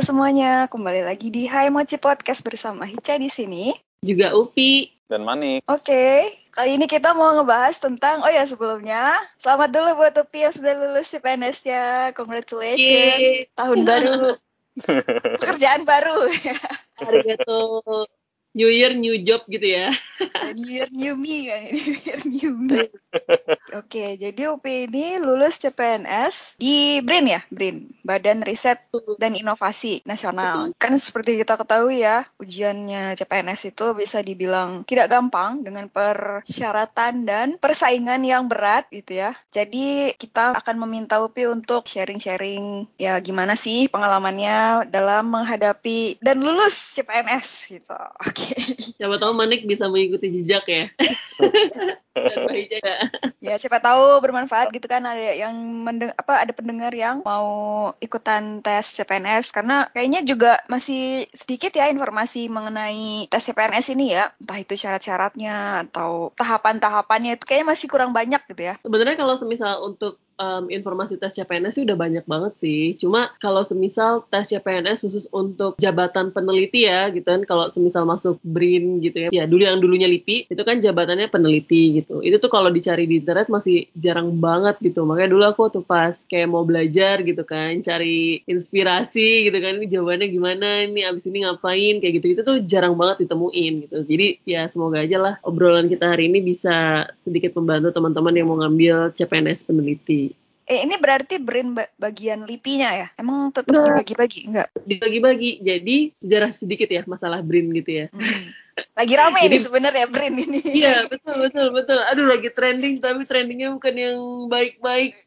Halo semuanya, kembali lagi di Hai Mochi Podcast bersama Hica di sini. Juga Upi. Dan Manik. Oke, kali ini kita mau ngebahas tentang, oh ya sebelumnya, selamat dulu buat Upi yang sudah lulus CPNS-nya. Congratulations, Yeay. tahun baru, pekerjaan baru. Arigato. New Year, new job gitu ya. New Year, New Me kan, New Year, New Me. Oke, jadi Upi ini lulus CPNS di BRIN ya, BRIN, Badan Riset dan Inovasi Nasional. Kan seperti kita ketahui ya, ujiannya CPNS itu bisa dibilang tidak gampang dengan persyaratan dan persaingan yang berat gitu ya. Jadi kita akan meminta Upi untuk sharing-sharing ya gimana sih pengalamannya dalam menghadapi dan lulus CPNS gitu. Oke. Siapa tahu Manik bisa mengikuti jejak ya. Dan Mbak ya. Siapa tahu bermanfaat gitu kan ada yang mendeng apa ada pendengar yang mau ikutan tes CPNS karena kayaknya juga masih sedikit ya informasi mengenai tes CPNS ini ya entah itu syarat-syaratnya atau tahapan-tahapannya itu kayaknya masih kurang banyak gitu ya. Sebenarnya kalau semisal untuk um, informasi tes CPNS sih udah banyak banget sih. Cuma kalau semisal tes CPNS khusus untuk jabatan peneliti ya gitu kan kalau semisal masuk BRIN gitu ya. Ya dulu yang dulunya LIPI itu kan jabatannya peneliti gitu. Itu tuh kalau dicari di internet masih jarang banget gitu. Makanya dulu aku tuh pas kayak mau belajar gitu kan cari inspirasi gitu kan ini jawabannya gimana ini abis ini ngapain kayak gitu itu tuh jarang banget ditemuin gitu. Jadi ya semoga aja lah obrolan kita hari ini bisa sedikit membantu teman-teman yang mau ngambil CPNS peneliti. Eh ini berarti BRIN ba- bagian LIPI-nya ya? Emang tetap Enggak. dibagi-bagi? Enggak. Dibagi-bagi. Jadi sejarah sedikit ya masalah BRIN gitu ya. Hmm. Lagi rame Jadi- nih sebenarnya BRIN ini. Iya betul betul betul. Aduh lagi trending tapi trendingnya bukan yang baik-baik.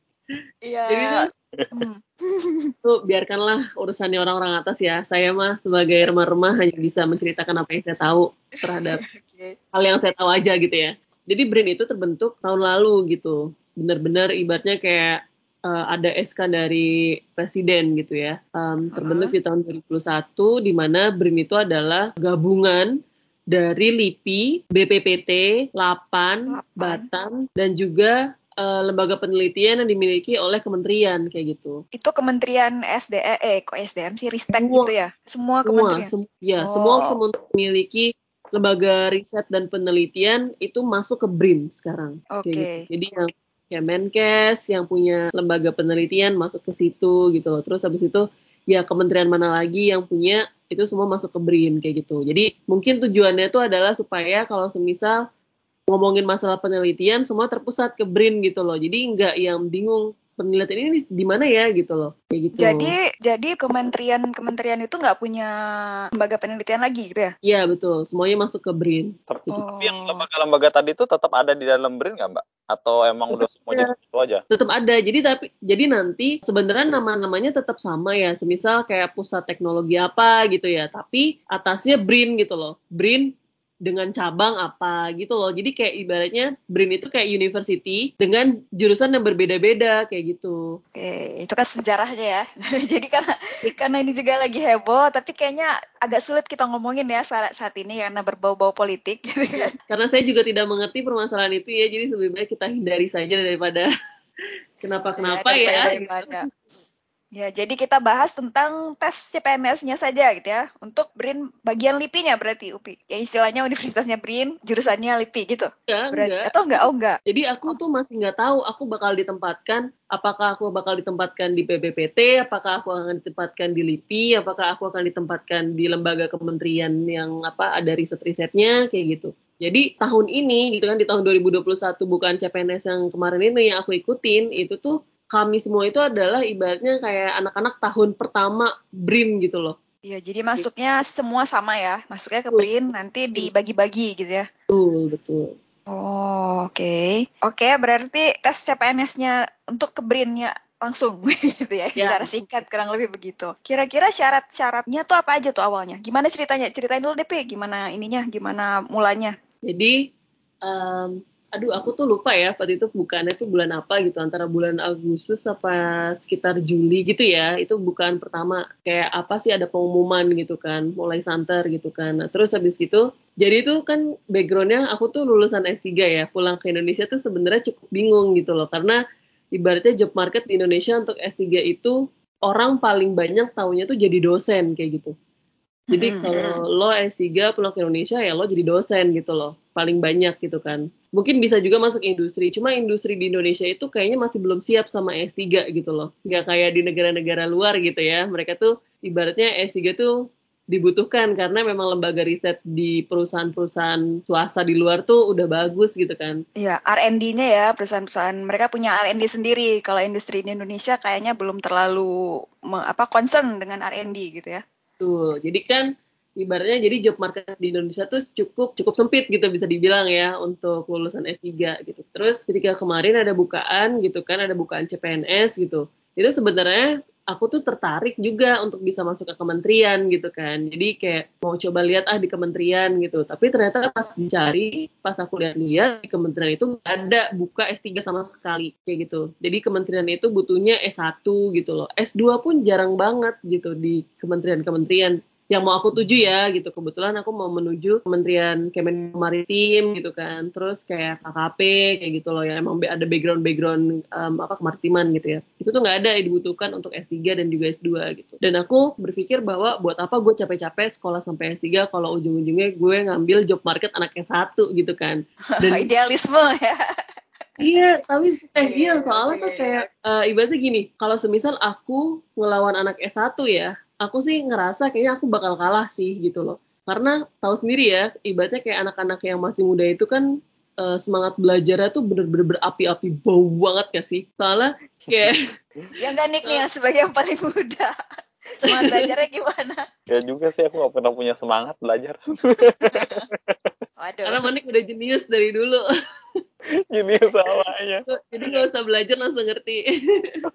Iya. Jadi tuh, Hmm. tuh biarkanlah urusannya orang-orang atas ya. Saya mah sebagai remah-remah hanya bisa menceritakan apa yang saya tahu terhadap Oke. hal yang saya tahu aja gitu ya. Jadi BRIN itu terbentuk tahun lalu gitu. Benar-benar ibaratnya kayak eh, ada SK dari presiden gitu ya. Em, terbentuk di tahun 2021 di mana BRIN itu adalah gabungan dari LIPI, BPPT, LAPAN, Lapan. Batam dan juga eh, lembaga penelitian yang dimiliki oleh kementerian kayak gitu. Itu Kementerian SDE, eh kok SDM sih, Ristek Semua. gitu ya? Semua Semua, kementerian. sem- ya, Oh. semua kementerian memiliki lembaga riset dan penelitian itu masuk ke BRIN sekarang. Oke. gitu. Jadi yang Kemenkes yang punya lembaga penelitian masuk ke situ gitu loh. Terus habis itu ya kementerian mana lagi yang punya itu semua masuk ke BRIN kayak gitu. Jadi mungkin tujuannya itu adalah supaya kalau semisal ngomongin masalah penelitian semua terpusat ke BRIN gitu loh. Jadi nggak yang bingung penelitian ini di mana ya gitu loh. Kayak gitu. Jadi jadi kementerian-kementerian itu nggak punya lembaga penelitian lagi gitu ya? Iya betul, semuanya masuk ke BRIN. Tapi Oh. yang lembaga-lembaga tadi itu tetap ada di dalam BRIN nggak Mbak? Atau emang udah semuanya di situ aja? tetap ada. Jadi tapi jadi nanti sebenarnya nama-namanya tetap sama ya. Semisal kayak pusat teknologi apa gitu ya, tapi atasnya BRIN gitu loh. BRIN dengan cabang apa gitu loh. Jadi kayak ibaratnya BRIN itu kayak university dengan jurusan yang berbeda-beda kayak gitu. Oke, itu kan sejarahnya ya. Jadi karena karena ini juga lagi heboh, tapi kayaknya agak sulit kita ngomongin ya saat, saat ini karena berbau-bau politik. Gitu kan. Karena saya juga tidak mengerti permasalahan itu ya, jadi baik kita hindari saja daripada kenapa-kenapa Ya, ya. daripada- Ya, jadi kita bahas tentang tes CPNS-nya saja gitu ya. Untuk BRIN bagian LIPI-nya berarti UPI. Ya istilahnya universitasnya BRIN, jurusannya LIPI gitu. Enggak, Berarti enggak. atau enggak? Oh enggak. Jadi aku tuh masih nggak tahu aku bakal ditempatkan apakah aku bakal ditempatkan di PBPT, apakah aku akan ditempatkan di LIPI, apakah aku akan ditempatkan di lembaga kementerian yang apa ada riset-risetnya kayak gitu. Jadi tahun ini gitu kan di tahun 2021 bukan CPNS yang kemarin ini yang aku ikutin itu tuh kami semua itu adalah ibaratnya kayak anak-anak tahun pertama BRIN gitu loh. Iya, jadi masuknya semua sama ya. Masuknya ke. BRIN nanti dibagi-bagi gitu ya. Betul, betul. Oh, oke. Oke, berarti tes CPNS-nya untuk ke BRIN-nya langsung gitu ya, Ya. secara singkat kurang lebih begitu. Kira-kira syarat-syaratnya tuh apa aja tuh awalnya? Gimana ceritanya? Ceritain dulu Pi. Gimana ininya? Gimana mulanya? Jadi, em, aduh aku tuh lupa ya pada itu bukannya tuh bulan apa gitu antara bulan Agustus apa sekitar Juli gitu ya itu bukan pertama kayak apa sih ada pengumuman gitu kan mulai santer gitu kan nah, terus habis gitu jadi itu kan backgroundnya aku tuh lulusan S3 ya pulang ke Indonesia tuh sebenarnya cukup bingung gitu loh karena ibaratnya job market di Indonesia untuk S3 itu orang paling banyak taunya tuh jadi dosen kayak gitu. Jadi kalau lo S3 pulang ke Indonesia ya lo jadi dosen gitu loh. Paling banyak gitu kan. Mungkin bisa juga masuk industri. Cuma industri di Indonesia itu kayaknya masih belum siap sama S3 gitu loh. Nggak kayak di negara-negara luar gitu ya. Mereka tuh ibaratnya S3 tuh dibutuhkan karena memang lembaga riset di perusahaan-perusahaan swasta di luar tuh udah bagus gitu kan. Iya, R&D-nya ya perusahaan-perusahaan mereka punya R&D sendiri. Kalau industri di Indonesia kayaknya belum terlalu me- apa concern dengan R&D gitu ya. Betul. Jadi kan ibaratnya jadi job market di Indonesia tuh cukup cukup sempit gitu bisa dibilang ya untuk lulusan S3 gitu. Terus ketika kemarin ada bukaan gitu kan, ada bukaan CPNS gitu. Itu sebenarnya aku tuh tertarik juga untuk bisa masuk ke kementerian gitu kan. Jadi kayak mau coba lihat ah di kementerian gitu. Tapi ternyata pas dicari, pas aku lihat-lihat di kementerian itu nggak ada buka S3 sama sekali kayak gitu. Jadi kementerian itu butuhnya S1 gitu loh. S2 pun jarang banget gitu di kementerian-kementerian yang mau aku tuju ya gitu. Kebetulan aku mau menuju Kementerian Kemenko Maritim gitu kan. Terus kayak KKP kayak gitu loh ya emang ada background background um, apa kemaritiman gitu ya. Itu tuh nggak ada yang dibutuhkan untuk S3 dan juga S2 gitu. Dan aku berpikir bahwa buat apa gue capek-capek sekolah sampai S3 kalau ujung-ujungnya gue ngambil job market anak S1 gitu kan. Dan idealisme ya. Iya, tapi eh iya soalnya tuh kayak uh, ibaratnya gini, kalau semisal aku ngelawan anak S1 ya, aku sih ngerasa kayaknya aku bakal kalah sih gitu loh. Karena tahu sendiri ya, ibaratnya kayak anak-anak yang masih muda itu kan uh, semangat belajarnya tuh bener-bener berapi-api bau banget gak sih? Soalnya kayak ya enggak Nick nih yang sebagai yang paling muda. Semangat belajarnya gimana? Ya juga sih aku gak pernah punya semangat belajar. Waduh. Karena Manik udah jenius dari dulu. Jenius salahnya. Jadi gak usah belajar langsung ngerti.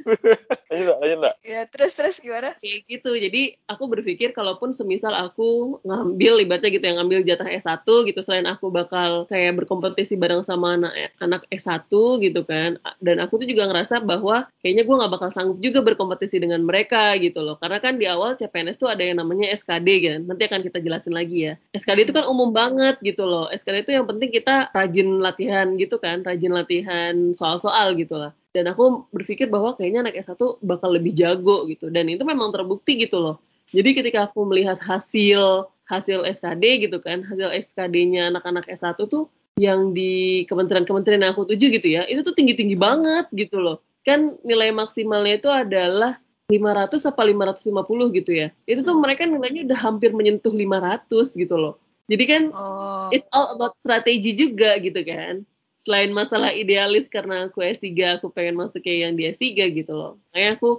lanjut lanjut enggak? Ya terus terus gimana? Kayak gitu. Jadi aku berpikir kalaupun semisal aku ngambil ibaratnya gitu yang ngambil jatah S1 gitu selain aku bakal kayak berkompetisi bareng sama anak anak S1 gitu kan. Dan aku tuh juga ngerasa bahwa kayaknya gue nggak bakal sanggup juga berkompetisi dengan mereka gitu loh. Karena kan di awal CPNS tuh ada yang namanya SKD kan. Nanti akan kita jelasin lagi ya. SKD itu kan umum banget gitu loh. SKD itu yang penting kita rajin latihan gitu kan, rajin latihan soal-soal gitu lah. Dan aku berpikir bahwa kayaknya anak S1 bakal lebih jago gitu. Dan itu memang terbukti gitu loh. Jadi ketika aku melihat hasil hasil SKD gitu kan, hasil SKD-nya anak-anak S1 tuh yang di kementerian-kementerian yang aku tuju gitu ya, itu tuh tinggi-tinggi banget gitu loh. Kan nilai maksimalnya itu adalah 500 apa 550 gitu ya. Itu tuh mereka nilainya udah hampir menyentuh 500 gitu loh. Jadi kan oh. it's all about strategi juga gitu kan. Selain masalah idealis karena aku S3 aku pengen masuk kayak yang di S3 gitu loh. Makanya aku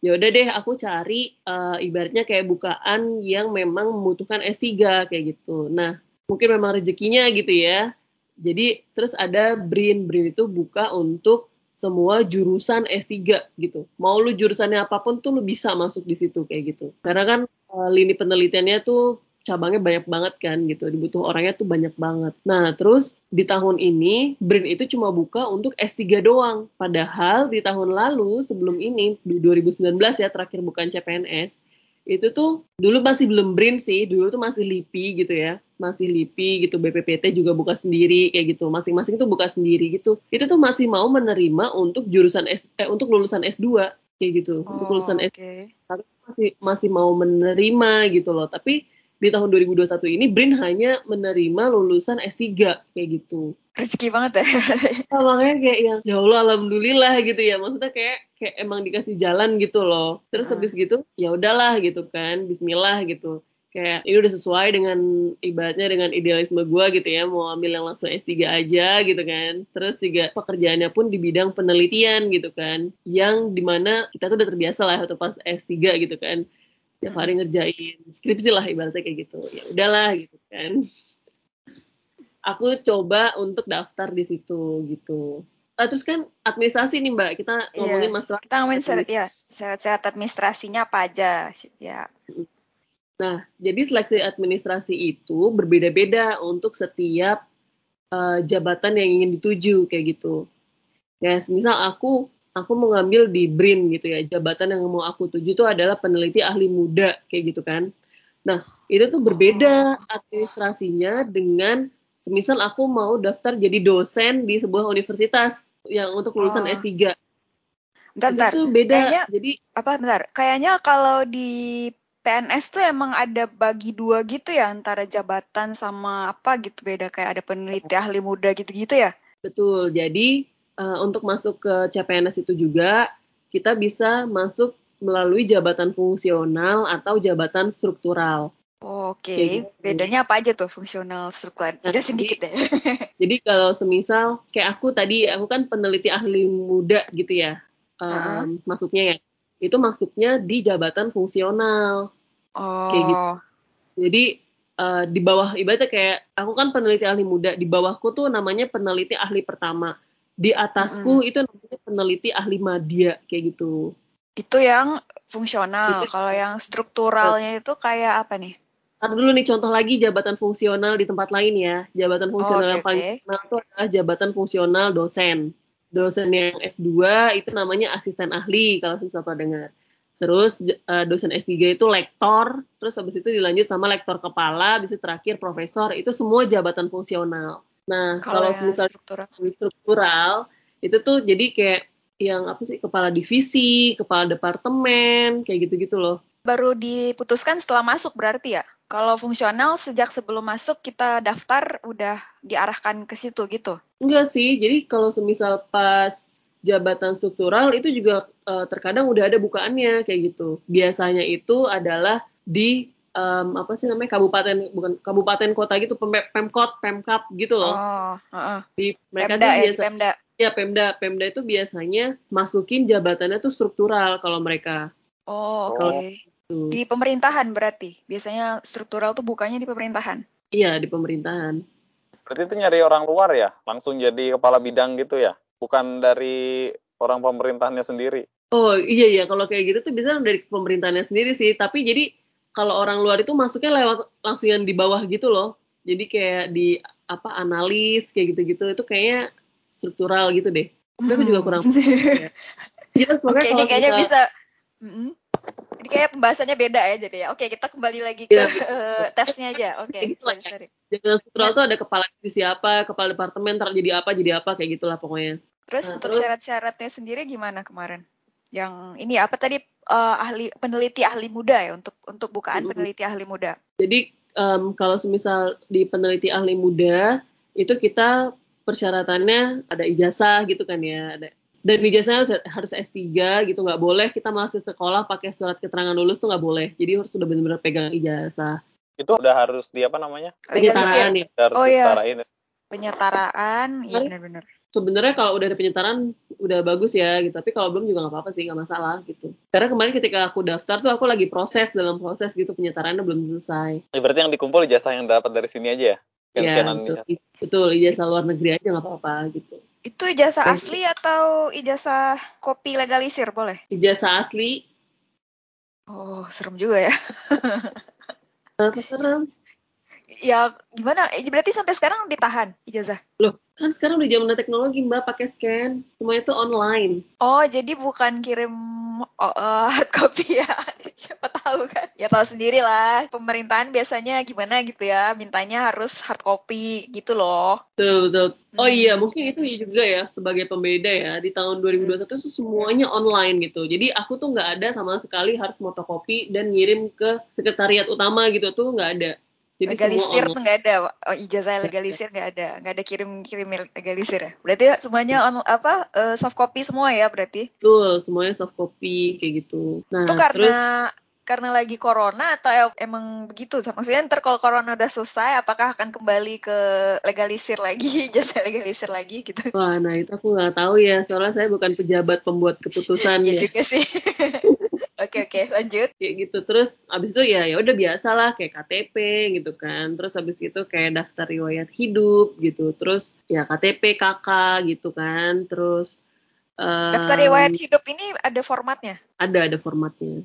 ya udah deh aku cari uh, ibaratnya kayak bukaan yang memang membutuhkan S3 kayak gitu. Nah, mungkin memang rezekinya gitu ya. Jadi terus ada BRIN. BRIN itu buka untuk semua jurusan S3 gitu. Mau lu jurusannya apa pun tuh lu bisa masuk di situ kayak gitu. Karena kan uh, lini penelitiannya tuh cabangnya banyak banget kan gitu. Dibutuh orangnya tuh banyak banget. Nah, terus di tahun ini BRIN itu cuma buka untuk S3 doang. Padahal di tahun lalu sebelum ini di 2019 ya terakhir bukan CPNS itu tuh dulu masih belum BRIN sih, dulu tuh masih LIPI gitu ya, masih LIPI gitu, BPPT juga buka sendiri kayak gitu, masing-masing tuh buka sendiri gitu. Itu tuh masih mau menerima untuk jurusan S, eh, untuk lulusan S2 kayak gitu, oh, untuk lulusan okay. S2 masih masih mau menerima gitu loh, tapi di tahun 2021 ini BRIN hanya menerima lulusan S3 kayak gitu. Rezeki banget ya. nah, makanya kayak yang ya Allah alhamdulillah gitu ya. Maksudnya kayak kayak emang dikasih jalan gitu loh. Terus habis gitu ya udahlah gitu kan. Bismillah gitu. Kayak ini udah sesuai dengan ibaratnya dengan idealisme gue gitu ya. Mau ambil yang langsung S3 aja gitu kan. Terus juga pekerjaannya pun di bidang penelitian gitu kan. Yang di mana kita tuh udah terbiasa lah waktu pas S3 gitu kan tiap hari ngerjain skripsi lah ibaratnya kayak gitu. Ya udahlah gitu kan. Aku coba untuk daftar di situ gitu. Uh, terus kan administrasi nih mbak. Kita ngomongin yeah, masalah kita ngomongin syarat ya syarat-syarat administrasinya apa aja ya. Nah jadi seleksi administrasi itu berbeda-beda untuk setiap uh, jabatan yang ingin dituju kayak gitu. Ya misal aku aku mau ngambil di BRIN gitu ya jabatan yang mau aku tuju itu adalah peneliti ahli muda kayak gitu kan nah itu tuh berbeda administrasinya dengan semisal aku mau daftar jadi dosen di sebuah universitas yang untuk lulusan oh. S3 Bentar, itu bentar. tuh beda. Kayaknya Jadi apa bentar? Kayaknya kalau di PNS tuh emang ada bagi dua gitu ya antara jabatan sama apa gitu beda kayak ada peneliti ahli muda gitu-gitu ya. betul. Jadi eh, untuk masuk ke CPNS itu juga kita bisa masuk melalui jabatan fungsional atau jabatan struktural. Oke, Kayak gitu. bedanya apa aja tuh fungsional struktural? Nah, Jelasin jadi- dikit deh. Jadi kalau semisal kayak aku tadi, aku kan peneliti ahli muda gitu ya, em, Heeh. masuknya ya. Itu masuknya di jabatan fungsional. Oh, Kayak gitu. Jadi eh, di bawah ibaratnya kayak aku kan peneliti ahli muda, di bawahku tuh namanya peneliti ahli pertama. Di atasku itu namanya peneliti ahli madya kayak gitu. itu yang fungsional. Itu- Kalau yang strukturalnya itu kayak apa nih? Ntar dulu nih contoh lagi jabatan fungsional di tempat lain ya. Jabatan fungsional oke, yang paling terkenal itu adalah jabatan fungsional dosen. Dosen yang S2 itu namanya asisten ahli kalau misal pernah dengar. Terus eh, dosen S3 itu lektor, terus habis itu dilanjut sama lektor kepala, habis itu terakhir profesor, itu semua jabatan fungsional. Nah, Kalau kalau yang misal struktural. struktural itu tuh jadi kayak yang apa sih kepala divisi, kepala departemen, kayak gitu-gitu loh. Baru diputuskan setelah masuk berarti ya? Kalau fungsional sejak sebelum masuk kita daftar udah diarahkan ke situ gitu. Enggak sih, jadi kalau semisal pas jabatan struktural itu juga eh, terkadang udah ada bukaannya kayak gitu. Biasanya itu adalah di em, apa sih namanya kabupaten bukan kabupaten kota gitu pem- pemkot pemkap gitu loh. Oh, heeh. Di mereka Pemda tuh ya, biasa Pemda. ya Pemda Pemda itu biasanya masukin jabatannya tuh struktural kalau mereka. Oh, oke. Oh. Tuh. Di pemerintahan berarti. Biasanya struktural tuh bukannya di pemerintahan. Iya di pemerintahan. Berarti itu nyari orang luar ya, langsung jadi kepala bidang gitu ya, bukan dari orang pemerintahannya sendiri. Oh iya iya kalau kayak gitu tuh bisa dari pemerintahannya sendiri sih. Tapi jadi kalau orang luar itu masuknya lewat langsung yang di bawah gitu loh. Jadi kayak di apa analis kayak gitu-gitu itu kayaknya struktural gitu deh. Tapi aku juga kurang. ya. Oke, pokoknya ini kalau kayaknya kita- bisa. Mm-mm. Ini kayak pembahasannya beda ya jadi ya. Oke, kita kembali lagi ke Iya. eh, tesnya aja. Oke, Kayak gitu lah, jabatan struktural tuh ada kepala divisi apa, kepala departemen, ntar jadi apa, jadi apa kayak gitulah pokoknya. Terus Nah, untuk terus- syarat-syaratnya sendiri gimana kemarin? Yang ini apa tadi eh, ahli peneliti ahli muda ya untuk untuk bukaan Mm-mm. peneliti ahli muda. Jadi em, kalau semisal di peneliti ahli muda itu kita persyaratannya ada ijazah gitu kan ya, ada dan ijazahnya harus, harus S3 gitu nggak boleh kita masih sekolah pakai surat keterangan lulus tuh nggak boleh. Jadi harus sudah benar-benar pegang ijazah. Itu udah harus di apa namanya? Penyetaraan ya. Harus Oh, iya. disetarain. penyetaraan, iya benar-benar. Sebenarnya kalau udah ada penyetaraan udah bagus ya gitu, tapi kalau belum juga nggak apa-apa sih nggak masalah gitu. Karena kemarin ketika aku daftar tuh aku lagi proses dalam proses gitu penyetaraannya belum selesai. Ya, berarti yang dikumpul ijazah yang dapat dari sini aja ya? Ya Scan-scanan betul, ijazah. betul ijazah luar negeri aja nggak apa-apa gitu. Itu ijazah Dan- asli atau ijazah kopi legalisir boleh? Ijazah asli Oh, serem juga ya. Serem? Ya gimana? Berarti sampai sekarang ditahan ijazah. Loh, kan sekarang udah zaman teknologi mbak pakai scan, semuanya itu online. Oh, jadi bukan kirim oh, eh, hard copy ya? Siapa tahu kan? Ya tahu sendiri lah. Pemerintahan biasanya gimana gitu ya? Mintanya harus hard copy gitu loh. Betul, betul. Oh Hmm. iya, mungkin itu juga ya sebagai pembeda ya. Di tahun 2021 itu semuanya online gitu. Jadi aku tuh nggak ada sama sekali harus fotokopi dan ngirim ke sekretariat utama gitu tuh nggak ada. Jadi legalisir semua tuh nggak ada. Oh, ijazah legalisir nggak ada. Nggak ada kirim-kirim legalisir ya? Berarti semuanya on, apa eh, soft copy semua ya berarti? Betul, semuanya soft copy kayak gitu. Nah, itu karena terus karena lagi corona atau em- emang begitu? Maksudnya ntar kalau corona udah selesai, apakah akan kembali ke legalisir lagi, ijazah legalisir lagi gitu? wah, nah itu aku nggak tahu ya, soalnya saya bukan pejabat pembuat keputusan Iya ya. juga sih. Oke oke lanjut. kayak gitu terus abis itu ya ya udah biasa lah kayak KTP gitu kan terus abis itu kayak daftar riwayat hidup gitu terus ya KTP KK gitu kan terus Daftar em, riwayat hidup ini ada formatnya. ada ada formatnya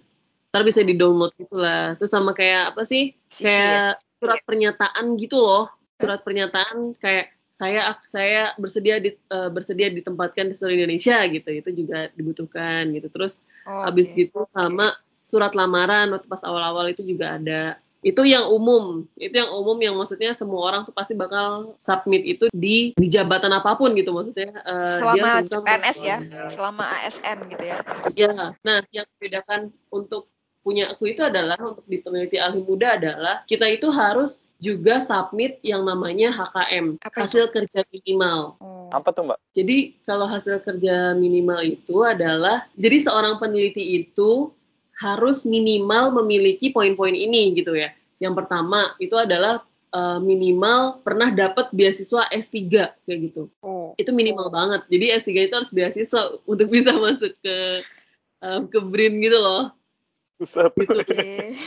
ntar bisa di download gitu lah terus sama kayak apa sih? CV ya? kayak surat pernyataan gitu loh. Surat pernyataan kayak saya saya bersedia di, eh, bersedia ditempatkan di seluruh Indonesia gitu. Itu juga dibutuhkan gitu. Terus Oh, habis oke. gitu sama surat lamaran waktu pas awal-awal itu juga ada. Itu yang umum, itu yang umum yang maksudnya semua orang tuh pasti bakal submit itu di di jabatan apa pun gitu maksudnya. Uh, selama dia PNS ya, selama ASN gitu ya. Ya, nah yang membedakan untuk punya aku itu adalah untuk di peneliti ahli muda adalah kita itu harus juga submit yang namanya HKM Apa hasil itu? kerja minimal. Hmm. Apa tuh mbak? Jadi kalau hasil kerja minimal itu adalah jadi seorang peneliti itu harus minimal memiliki poin-poin ini gitu ya. Yang pertama itu adalah uh, minimal pernah dapat beasiswa S3 kayak gitu. Oh. Itu minimal oh. banget. Jadi S3 itu harus beasiswa untuk bisa masuk ke uh, ke BRIN gitu loh. Susah gitu. Okay.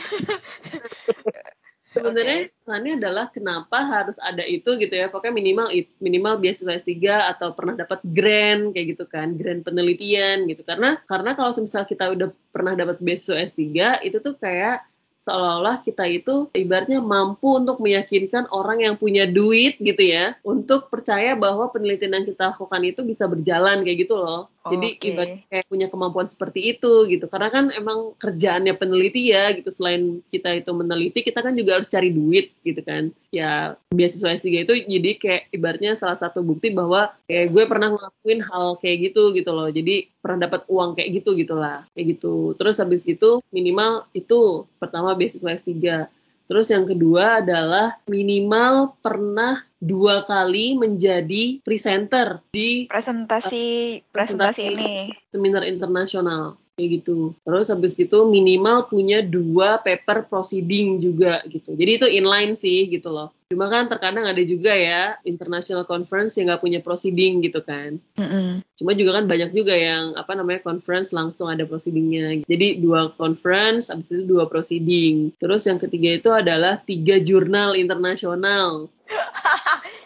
Sebenarnya okay. adalah kenapa harus ada itu gitu ya. Pokoknya minimal minimal beasiswa S3 atau pernah dapat grant kayak gitu kan, grant penelitian gitu. Karena karena kalau misal kita udah pernah dapat beasiswa S3 itu tuh kayak seolah-olah kita itu ibaratnya mampu untuk meyakinkan orang yang punya duit gitu ya untuk percaya bahwa penelitian yang kita lakukan itu bisa berjalan kayak gitu loh. Jadi okay. ibarat kayak punya kemampuan seperti itu gitu. Karena kan emang kerjaannya peneliti ya gitu. Selain kita itu meneliti, kita kan juga harus cari duit gitu kan. Ya beasiswa S3 itu jadi kayak ibaratnya salah satu bukti bahwa kayak gue pernah ngelakuin hal kayak gitu gitu loh. Jadi pernah dapat uang kayak gitu gitulah. Kayak gitu. Terus habis itu minimal itu pertama beasiswa S3 Terus yang kedua adalah minimal pernah dua kali menjadi presenter di presentasi presentasi, presentasi ini seminar internasional kayak gitu. Terus habis gitu minimal punya dua paper proceeding juga gitu. Jadi itu inline sih gitu loh. Cuma kan terkadang ada juga ya international conference yang nggak punya proceeding gitu kan. Mm -hmm. Cuma juga kan banyak juga yang apa namanya conference langsung ada proceedingnya. Jadi dua conference, habis itu dua proceeding. Terus yang ketiga itu adalah tiga jurnal internasional.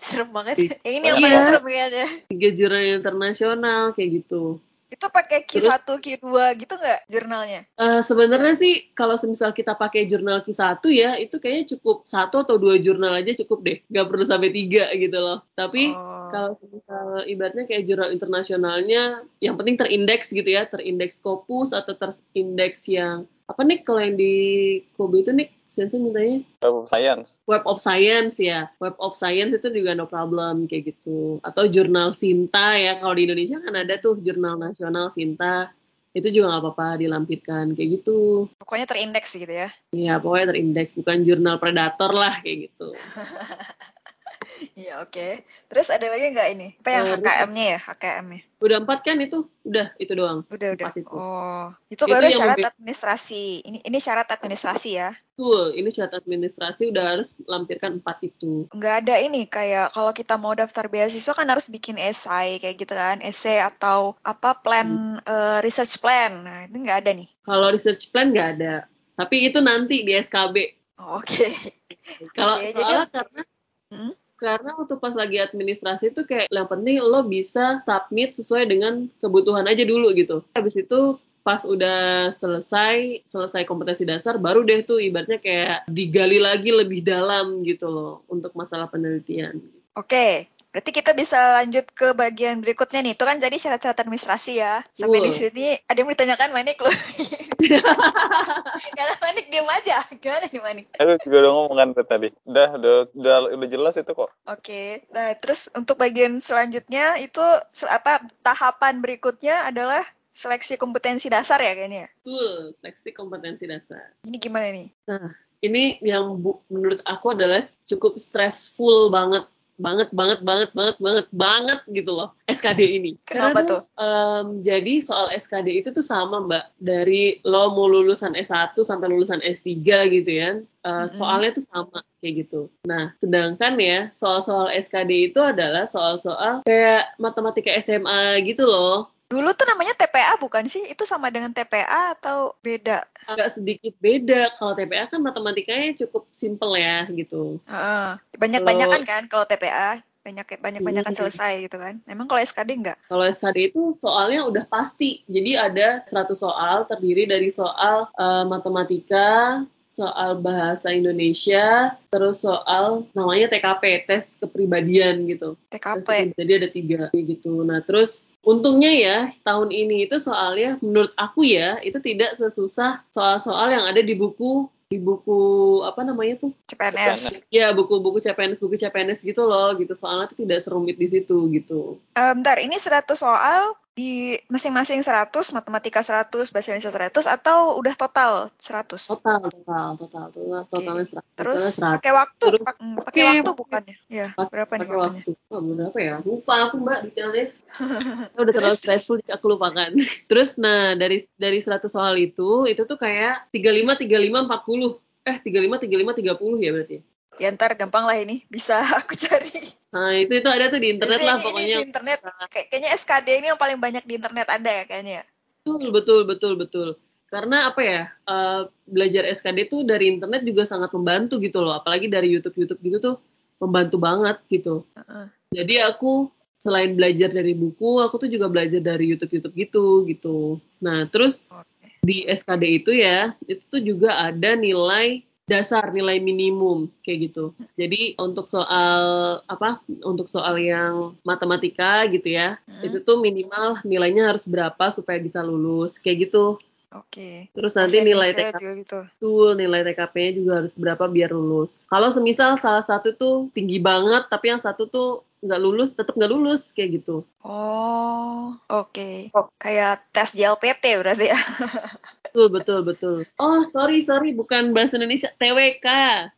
serem banget. Yang ini yang paling serem kayaknya. Tiga jurnal internasional kayak gitu. Itu pakai Q1, Q2 gitu nggak jurnalnya? Uh, Sebenarnya sih kalau semisal kita pakai jurnal Q1 ya, itu kayaknya cukup satu atau dua jurnal aja cukup deh. Nggak perlu sampai tiga gitu loh. Tapi oh. kalau semisal ibaratnya kayak jurnal internasionalnya, yang penting terindeks gitu ya, terindeks Scopus atau terindeks yang apa nih kalau yang di Kobe itu nih Sensi mintanya Web of Science. Web of Science ya. Web of Science itu juga no problem kayak gitu. Atau jurnal Sinta ya. Kalau di Indonesia kan ada tuh jurnal nasional Sinta. Itu juga nggak apa-apa dilampirkan kayak gitu. Pokoknya terindeks gitu ya. Iya, pokoknya terindeks. Bukan jurnal predator lah kayak gitu. Iya oke. Okay. Terus ada lagi nggak ini? Apa yang HKM-nya ya? HKM-nya? Udah empat kan itu? Udah itu doang. Udah udah. Itu. Oh itu, itu baru syarat administrasi. Ini ini syarat administrasi ya? Betul. Ini syarat administrasi udah harus lampirkan empat itu. Nggak ada ini kayak kalau kita mau daftar beasiswa kan harus bikin esai kayak gitu kan, esai atau apa plan hmm. uh, research plan. Nah itu nggak ada nih. Kalau research plan nggak ada. Tapi itu nanti di SKB. Oh, Oke. Okay. Kalau okay, jadi... karena hmm? karena waktu pas lagi administrasi itu kayak yang penting lo bisa submit sesuai dengan kebutuhan aja dulu gitu. Habis itu pas udah selesai selesai kompetensi dasar baru deh tuh ibaratnya kayak digali lagi lebih dalam gitu loh untuk masalah penelitian. Oke, Berarti kita bisa lanjut ke bagian berikutnya nih. Itu kan jadi syarat-syarat administrasi ya. Sampai uh. di sini ada yang ditanyakan Manik loh. Karena Manik diem aja. Gimana nih Manik? Aku juga udah ngomong kan tadi. Udah, udah, udah, udah jelas itu kok. Oke. Okay. Nah, terus untuk bagian selanjutnya itu apa tahapan berikutnya adalah seleksi kompetensi dasar ya kayaknya? Betul, seleksi kompetensi dasar. Ini gimana nih? Nah, ini yang bu, menurut aku adalah cukup stressful banget banget banget banget banget banget banget gitu loh SKD ini. Kenapa Karena, tuh? Um, jadi soal SKD itu tuh sama mbak dari lo mau lulusan S1 sampai lulusan S3 gitu ya. Uh, mm-hmm. Soalnya tuh sama kayak gitu. Nah, sedangkan ya soal-soal SKD itu adalah soal-soal kayak matematika SMA gitu loh. Dulu tuh namanya TPA bukan sih? Itu sama dengan TPA atau beda? Agak sedikit beda. Kalau TPA kan matematikanya cukup simple ya gitu. Uh, banyak-banyakan kan kalau TPA? banyak banyak banyak kan selesai gitu kan. Emang kalau SKD enggak? Kalau SKD itu soalnya udah pasti. Jadi ada 100 soal terdiri dari soal uh, matematika, soal bahasa Indonesia, terus soal namanya TKP, tes kepribadian gitu. TKP. Jadi ada tiga gitu. Nah terus untungnya ya tahun ini itu soalnya menurut aku ya itu tidak sesusah soal-soal yang ada di buku di buku apa namanya tuh CPNS. ya buku-buku CPNS buku CPNS gitu loh gitu soalnya tuh tidak serumit di situ gitu Eh, bentar, ini 100 soal di masing-masing 100, matematika 100, bahasa Indonesia 100, atau udah total 100? total total total total totalnya seratus Terus totalnya seratus. pakai waktu, Terus- hmm, pakai Oke, waktu bukannya? Ya, Pak- berapa nih pakai waktunya? waktu oh, berapa ya? Lupa aku mbak detailnya. Udah terlalu stressful jadi aku lupakan. Terus nah dari dari 100 soal itu itu tuh kayak 35 35 40 eh 35 35 30 ya berarti Ya ntar gampang lah ini, bisa aku cari. nah itu itu ada tuh di internet lah ini- pokoknya di internet, Kayak- kayaknya SKD ini yang paling banyak di internet ada ya kayaknya. betul betul betul betul karena apa ya eh, belajar SKD tuh dari internet juga sangat membantu gitu loh apalagi dari YouTube YouTube gitu tuh membantu banget gitu Heeh. jadi aku selain belajar dari buku aku tuh juga belajar dari YouTube YouTube gitu gitu nah terus Oke. di SKD itu ya itu tuh juga ada nilai dasar nilai minimum kayak gitu jadi untuk soal apa untuk soal yang matematika gitu ya Hmm, itu tuh minimal nilainya harus berapa supaya bisa lulus kayak gitu Oke. terus nanti nilai TKP juga gitu. betul nilai TKP-nya juga harus berapa biar lulus kalau semisal salah satu tuh tinggi banget tapi yang satu tuh nggak lulus tetap nggak lulus kayak gitu Oh, oke. Kayak tes JLPT berarti ya. betul betul betul oh sorry sorry bukan bahasa Indonesia TWK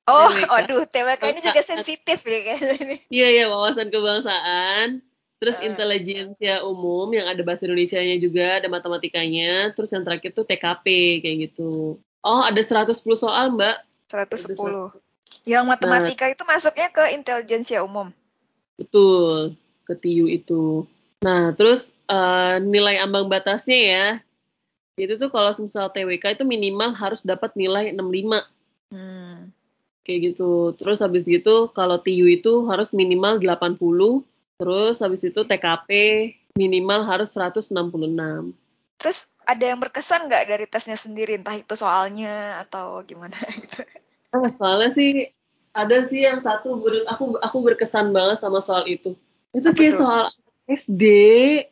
Oh, TWK. aduh, TWK ini juga sensitif nih kayaknya ini. Iya ya wawasan kebangsaan, terus Eh. intelijensia umum yang ada bahasa Indonesianya juga, ada matematikanya, terus yang terakhir tuh TKP kayak gitu. Oh, ada 110 soal, Mbak. 110. Yang matematika itu masuknya ke intelijensia umum. Betul, ke TIU itu. Nah, terus eh, nilai ambang batasnya ya. Itu tuh kalau misal TWK itu minimal harus dapat nilai 65 Hmm. kayak gitu. Terus habis gitu kalau TIU itu harus minimal 80. Terus habis itu TKP minimal harus 166. Terus ada yang berkesan nggak dari tesnya sendiri, entah itu soalnya atau gimana gitu? Ah, soalnya sih ada sih yang satu menurut aku aku berkesan banget sama soal itu. Itu kayak tuh? soal SD.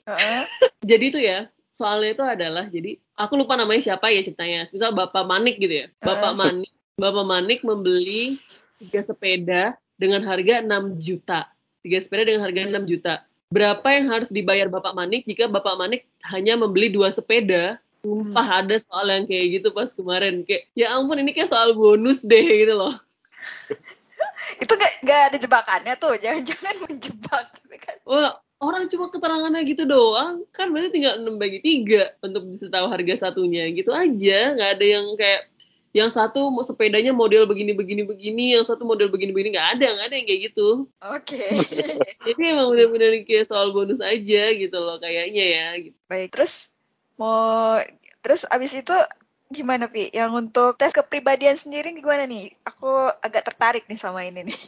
Heeh. Jadi itu ya, soalnya itu adalah jadi aku lupa namanya siapa ya ceritanya. Misal Bapak Manik gitu ya. Bapak Manik, Bapak Manik membeli tiga sepeda dengan harga 6 juta. Tiga sepeda dengan harga 6 juta. Berapa yang harus dibayar Bapak Manik jika Bapak Manik hanya membeli dua sepeda? Sumpah ada soal yang kayak gitu pas kemarin. Kayak, ya ampun ini kayak soal bonus deh gitu loh. Itu nggak nggak ada jebakannya tuh, jangan-jangan menjebak gitu kan? Wah, orang cuma keterangannya gitu doang, kan berarti tinggal 6 bagi 3 untuk bisa tahu harga satunya. Gitu aja, nggak ada yang kayak yang satu mau sepedanya model begini begini begini, yang satu model begini begini nggak ada, nggak ada yang kayak gitu. Oke. Jadi emang bener-bener kayak soal bonus aja gitu loh kayaknya ya. Gitu. Baik, terus mau terus abis itu gimana Pi? Yang untuk tes kepribadian sendiri gimana nih? Aku agak tertarik nih sama ini nih.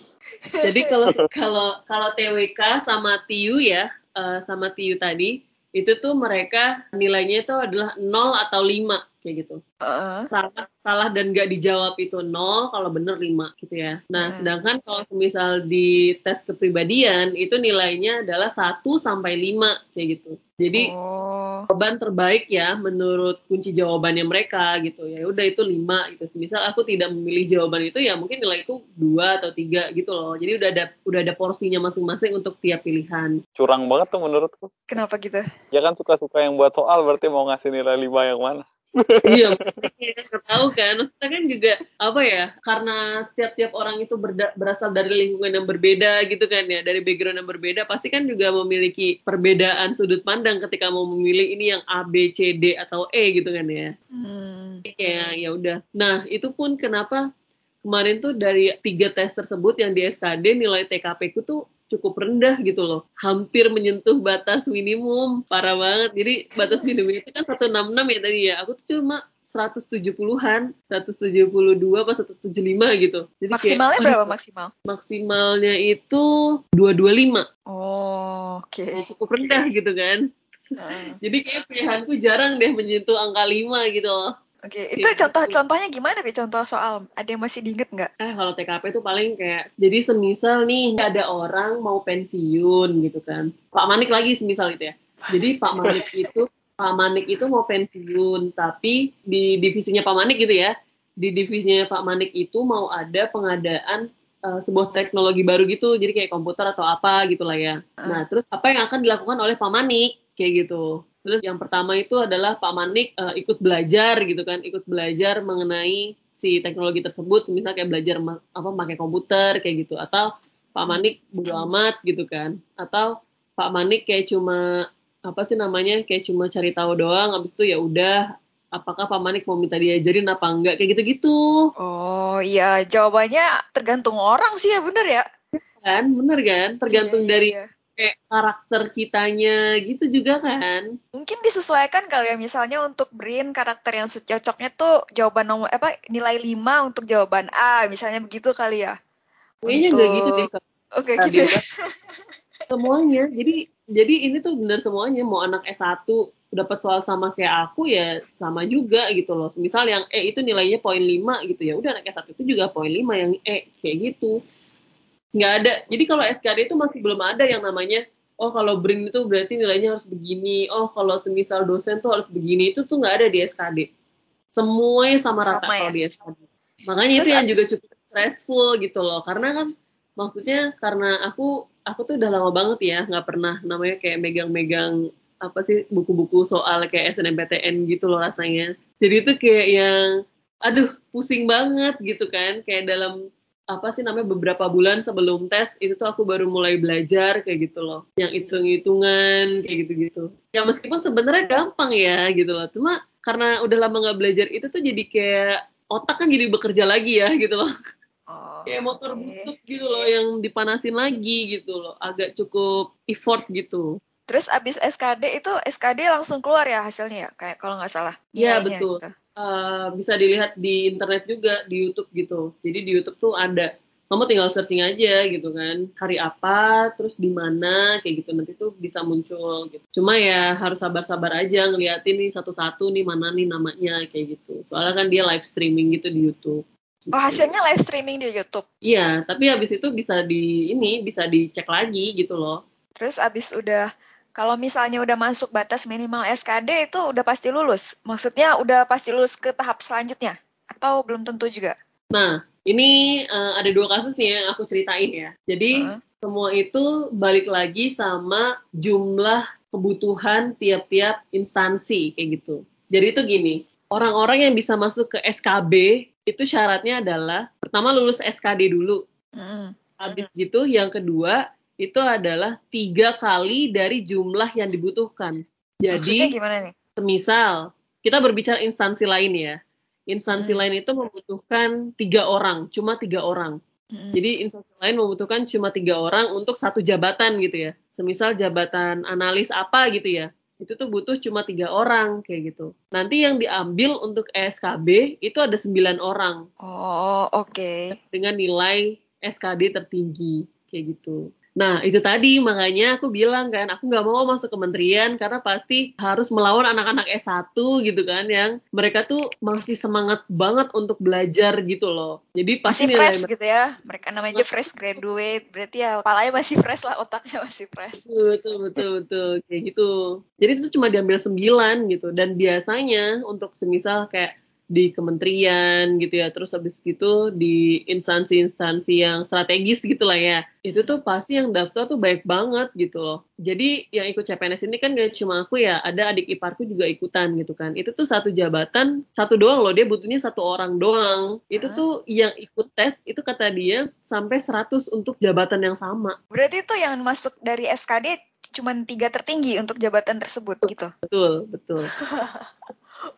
Jadi kalau kalau kalau TWK sama TIU ya, eh, sama TIU tadi itu tuh mereka nilainya itu adalah 0 atau 5 kayak gitu. Heeh. salah salah dan nggak dijawab itu nol kalau bener lima gitu ya nah Hmm. sedangkan kalau misal di tes kepribadian itu nilainya adalah 1 sampai 5 kayak gitu jadi oh, jawaban terbaik ya menurut kunci jawabannya mereka gitu ya udah itu 5 gitu misal aku tidak memilih jawaban itu ya mungkin nilaiku dua atau tiga gitu loh jadi udah ada udah ada porsinya masing-masing untuk tiap pilihan Curang banget tuh menurutku. kenapa gitu? Ya kan suka-suka yang buat soal berarti mau ngasih nilai 5 yang mana? Iya. Nggak tahu kan. Maksudnya kan juga apa ya karena tiap-tiap orang itu berda- berasal dari lingkungan yang berbeda gitu kan ya dari background yang berbeda pasti kan juga memiliki perbedaan sudut pandang ketika mau memilih ini yang A B C D atau E gitu kan ya. Hmm. Jadi kayak ya udah. Nah itu pun kenapa kemarin tuh dari tiga tes tersebut yang di SKD nilai TKP ku tuh cukup rendah gitu loh. Hampir menyentuh batas minimum. Parah banget. Jadi batas minimum itu kan 166 ya tadi ya. Aku tuh cuma 170-an 172 apa 175 gitu. Jadi Maksimalnya kayak, berapa maksimal? maksimalnya itu 225 Oh, oke. cukup rendah gitu kan. Heeh. jadi kayak pilihanku jarang deh menyentuh angka 5 gitu loh Oke, itu Gitu. contoh-contohnya gimana nih contoh soal? Ada yang masih diinget nggak? Eh kalau TKP itu paling kayak jadi semisal nih ada orang mau pensiun gitu kan. Pak Manik lagi semisal itu ya. Jadi Pak Manik itu Pak Manik itu mau pensiun tapi di divisinya Pak Manik gitu ya. di divisinya Pak Manik itu mau ada pengadaan uh, sebuah teknologi baru gitu, jadi kayak komputer atau apa gitulah ya. Uh. Nah, terus apa yang akan dilakukan oleh Pak Manik kayak gitu. Terus yang pertama itu adalah Pak Manik uh, ikut belajar gitu kan, ikut belajar mengenai si teknologi tersebut, misalnya kayak belajar apa pakai komputer kayak gitu, atau Pak Manik bodo amat gitu kan, atau Pak Manik kayak cuma apa sih namanya kayak cuma cari tahu doang, habis itu ya udah apakah Pak Manik mau minta diajarin apa enggak kayak gitu-gitu. Oh iya, jawabannya tergantung orang sih ya bener ya. Kan, bener kan, tergantung iya, dari iya kayak karakter kitanya gitu juga kan. Mungkin disesuaikan kali ya misalnya untuk Brin karakter yang secocoknya tuh jawaban nomor apa nilai 5 untuk jawaban A misalnya begitu kali ya. Kayaknya untuk... gitu deh. Oke okay, nah, gitu. Ya. semuanya. Jadi jadi ini tuh bener semuanya mau anak S1 dapat soal sama kayak aku ya sama juga gitu loh. Misal yang E itu nilainya poin 5 gitu ya. Udah anak S1 itu juga poin 5 yang E kayak gitu nggak ada. Jadi kalau SKD itu masih belum ada yang namanya oh kalau BRIN itu berarti nilainya harus begini oh kalau semisal dosen tuh harus begini itu tuh nggak ada di SKD semuanya sama rata sama ya? kalau di SKD makanya Terus itu yang juga cukup stressful gitu loh. Karena kan maksudnya karena aku aku tuh udah lama banget ya nggak pernah namanya kayak megang-megang apa sih buku-buku soal kayak SNMPTN gitu loh rasanya. Jadi itu kayak yang aduh pusing banget gitu kan. Kayak dalam apa sih namanya beberapa bulan sebelum tes itu tuh aku baru mulai belajar kayak gitu loh yang hitung-hitungan kayak gitu-gitu ya meskipun sebenarnya gampang ya gitu loh cuma karena udah lama nggak belajar itu tuh jadi kayak otak kan jadi bekerja lagi ya gitu loh oh, kayak motor okay. butut gitu loh yang dipanasin lagi gitu loh agak cukup effort gitu Terus abis SKD itu SKD langsung keluar ya hasilnya ya kayak kalau nggak salah. Iya betul. Gitu. Uh, bisa dilihat di internet juga di YouTube gitu. Jadi di YouTube tuh ada. Kamu tinggal searching aja gitu kan. Hari apa, terus di mana kayak gitu nanti tuh bisa muncul gitu. Cuma ya harus sabar-sabar aja ngeliatin nih satu-satu nih mana nih namanya kayak gitu. Soalnya kan dia live streaming gitu di YouTube. Oh hasilnya live streaming di YouTube? Iya, tapi habis itu bisa di ini bisa dicek lagi gitu loh. Terus abis udah kalau misalnya udah masuk batas minimal SKD itu udah pasti lulus. Maksudnya udah pasti lulus ke tahap selanjutnya atau belum tentu juga? Nah, ini uh, ada dua kasus nih yang aku ceritain ya. Jadi uh -huh. semua itu balik lagi sama jumlah kebutuhan tiap-tiap instansi kayak gitu. Jadi itu gini, orang-orang yang bisa masuk ke SKB itu syaratnya adalah pertama lulus SKD dulu. Uh -huh. Habis gitu yang kedua itu adalah tiga kali dari jumlah yang dibutuhkan. Jadi, gimana nih? Semisal, kita berbicara instansi lain ya. Instansi hmm. lain itu membutuhkan tiga orang, cuma tiga orang. Hmm. Jadi instansi lain membutuhkan cuma tiga orang untuk satu jabatan gitu ya. Semisal jabatan analis apa gitu ya. Itu tuh butuh cuma tiga orang kayak gitu. Nanti yang diambil untuk ESKB itu ada sembilan orang. Oh, oke. Okay. Dengan nilai SKD tertinggi kayak gitu. Nah, itu tadi makanya aku bilang kan, aku nggak mau masuk kementerian karena pasti harus melawan anak-anak S1 gitu kan, yang mereka tuh masih semangat banget untuk belajar gitu loh. Jadi pasti masih fresh gitu ya, mereka namanya aja fresh graduate, berarti ya kepalanya masih fresh lah, otaknya masih fresh. Betul, betul, betul, betul, kayak gitu. Jadi itu cuma diambil sembilan gitu, dan biasanya untuk semisal kayak di kementerian gitu ya. Terus habis gitu di instansi-instansi yang strategis gitu lah ya. Itu tuh pasti yang daftar tuh baik banget gitu loh. Jadi yang ikut CPNS ini kan gak cuma aku ya ada adik iparku juga ikutan gitu kan. Itu tuh satu jabatan satu doang loh. Dia butuhnya satu orang doang. Itu tuh yang ikut tes itu kata dia sampai 100 untuk jabatan yang sama. Berarti itu yang masuk dari SKD cuma tiga tertinggi untuk jabatan tersebut gitu. Betul, betul.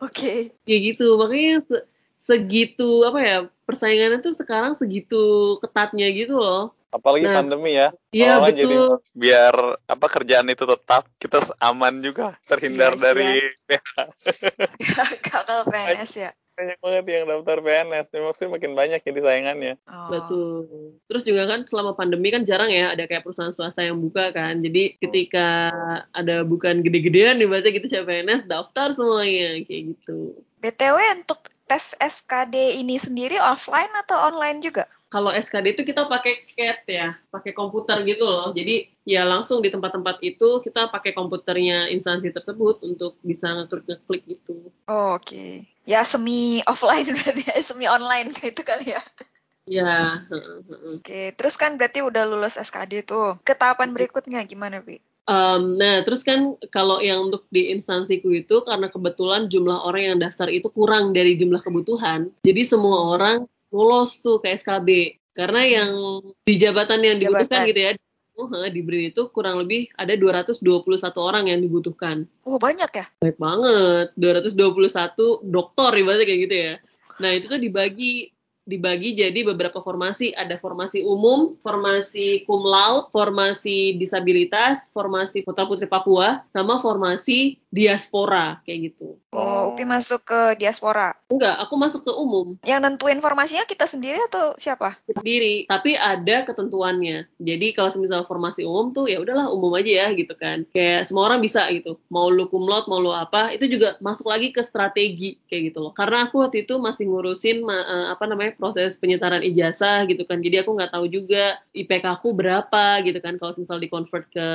Oke. okay. Kayak gitu, makanya se segitu apa ya persaingannya tuh sekarang segitu ketatnya gitu loh. Apalagi nah, pandemi ya. Iya betul. Jadi biar apa kerjaan itu tetap kita aman juga terhindar yes, iya dari ya. PH. Gagal PNS ya banyak banget yang daftar PNS. Maksudnya makin banyak jadi saingannya. Oh. Betul. Terus juga kan selama pandemi kan jarang ya ada kayak perusahaan swasta yang buka kan. Jadi ketika ada bukan gede-gedean dibaca gitu siapa PNS daftar semuanya kayak gitu. BTW untuk tes SKD ini sendiri offline atau online juga? Kalau SKD itu kita pakai CAT ya, pakai komputer gitu loh. Jadi ya langsung di tempat-tempat itu kita pakai komputernya instansi tersebut untuk bisa ngeklik-ngeklik gitu. Oh, Oke. Okay. Ya semi offline berarti ya, semi online kayak itu kali ya. Ya. Oke, terus kan berarti udah lulus SKD tuh. Ke tahapan berikutnya gimana, Bi? Um, nah, terus kan kalau yang untuk di instansiku itu karena kebetulan jumlah orang yang daftar itu kurang dari jumlah kebutuhan, jadi semua orang lolos tuh ke SKB. Karena yang di jabatan yang dibutuhkan jabatan. gitu ya, uh, di BRIN itu kurang lebih ada 221 orang yang dibutuhkan. Oh, banyak ya? Banyak banget. 221 dokter ibaratnya kayak gitu ya. Nah, itu tuh dibagi dibagi jadi beberapa formasi. Ada formasi umum, formasi cum laude, formasi disabilitas, formasi putra putri Papua, sama formasi diaspora kayak gitu. Oh, Upi masuk ke diaspora? Enggak, aku masuk ke umum. Yang nentuin formasinya kita sendiri atau siapa? Sendiri, tapi ada ketentuannya. Jadi kalau misal formasi umum tuh ya udahlah umum aja ya gitu kan. Kayak semua orang bisa gitu. Mau lu laude, mau lu apa, itu juga masuk lagi ke strategi kayak gitu loh. Karena aku waktu itu masih ngurusin uh, apa namanya proses penyetaran ijazah gitu kan. Jadi aku nggak tahu juga IPK aku berapa gitu kan kalau misal di convert ke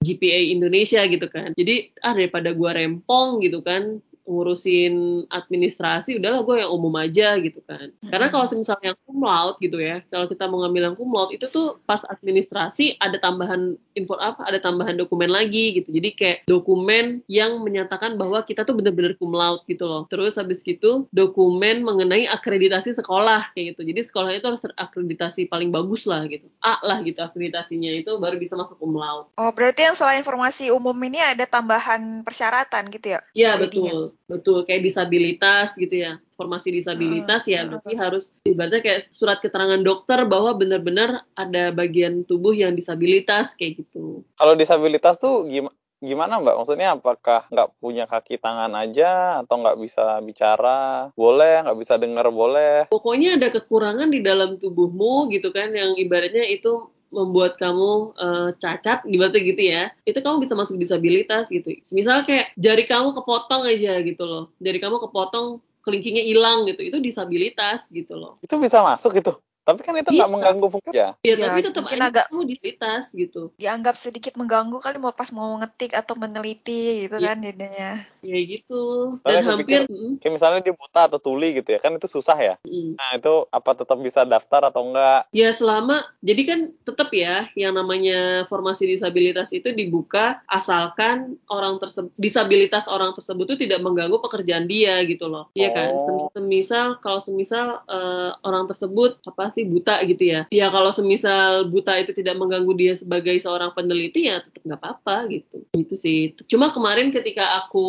GPA Indonesia gitu kan. Jadi ah daripada gue rempong gitu kan ngurusin administrasi udahlah gue yang umum aja gitu kan. Karena kalau misalnya yang cum laude gitu ya kalau kita mau ngambil yang cum laude itu tuh pas administrasi ada tambahan info apa ada tambahan dokumen lagi gitu. Jadi kayak dokumen yang menyatakan bahwa kita tuh bener-bener cum laude gitu loh. Terus habis gitu dokumen mengenai akreditasi sekolah kayak gitu. Jadi sekolah itu harus akreditasi paling bagus lah gitu. A lah gitu akreditasinya itu baru bisa masuk cum laude. Oh berarti yang selain informasi umum ini ada tambahan persyaratan gitu ya? Iya betul betul kayak disabilitas gitu ya formasi disabilitas ya berarti harus ibaratnya kayak surat keterangan dokter bahwa benar-benar ada bagian tubuh yang disabilitas kayak gitu kalau disabilitas tuh gimana gimana mbak? Maksudnya apakah nggak punya kaki tangan aja atau nggak bisa bicara boleh, nggak bisa dengar boleh? Pokoknya ada kekurangan di dalam tubuhmu gitu kan yang ibaratnya itu membuat kamu uh, cacat gitu gitu ya itu kamu bisa masuk disabilitas gitu. Misal kayak jari kamu kepotong aja gitu loh. Jari kamu kepotong kelingkingnya hilang gitu. Itu disabilitas gitu loh. Itu bisa masuk gitu tapi kan itu nggak mengganggu fungsi ya. Iya, ya, tapi tetap mungkin agak kamu disabilitas gitu. Dianggap sedikit mengganggu kali mau pas mau ngetik atau meneliti gitu ya. kan jadinya. Ya gitu. Dan hampir pikir, kayak misalnya dia buta atau tuli gitu ya, kan itu susah ya. Mm. Nah, itu apa tetap bisa daftar atau enggak? Ya selama jadi kan tetap ya yang namanya formasi disabilitas itu dibuka asalkan orang tersebut disabilitas orang tersebut itu tidak mengganggu pekerjaan dia gitu loh. Iya kan? oh. kan? Semisal kalau semisal uh, orang tersebut apa sih buta gitu ya. Ya kalau semisal buta itu tidak mengganggu dia sebagai seorang peneliti ya tetap nggak apa-apa gitu. Itu sih. Cuma kemarin ketika aku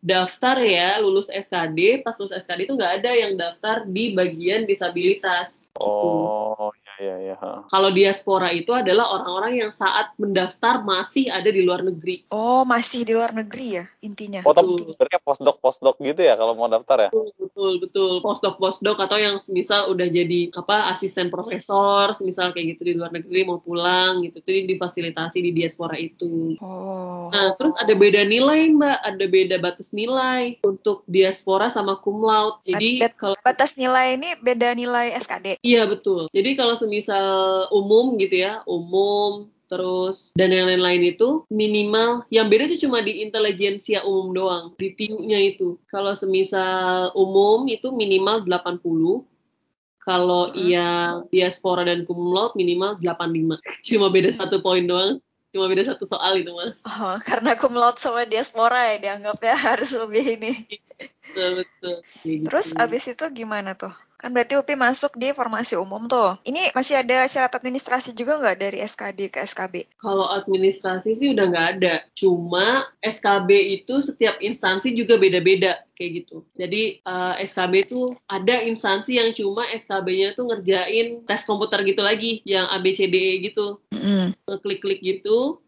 daftar ya lulus SKD pas lulus SKD itu nggak ada yang daftar di bagian disabilitas. Gitu. Oh ya ya kalau diaspora itu adalah orang-orang yang saat mendaftar masih ada di luar negeri oh masih di luar negeri ya intinya oh tapi sebenarnya postdoc postdoc gitu ya kalau mau daftar ya betul betul, betul. postdoc postdoc atau yang misal udah jadi apa asisten profesor, misal kayak gitu di luar negeri mau pulang gitu, itu difasilitasi di diaspora itu. Oh. Nah, terus ada beda nilai mbak, ada beda batas nilai untuk diaspora sama cum laude. Jadi kalau batas nilai ini beda nilai SKD. Iya betul. Jadi kalau semisal umum gitu ya, umum terus dan yang lain-lain itu minimal yang beda itu cuma di intelijensia umum doang di tiu itu kalau semisal umum itu minimal 80 kalau uh yang diaspora dan laude minimal 85. Cuma beda satu poin doang. Cuma beda satu soal itu mah. Oh, karena laude sama diaspora ya dianggapnya harus lebih ini. betul, betul. Terus abis itu gimana tuh? Kan berarti UPI masuk di formasi umum tuh. Ini masih ada syarat administrasi juga nggak dari SKD ke SKB? Kalau administrasi sih udah nggak ada. Cuma SKB itu setiap instansi juga beda-beda kayak gitu. Jadi uh, eh, SKB itu ada instansi yang cuma SKB-nya tuh ngerjain tes komputer gitu lagi, yang ABCDE gitu. Mm. Klik-klik gitu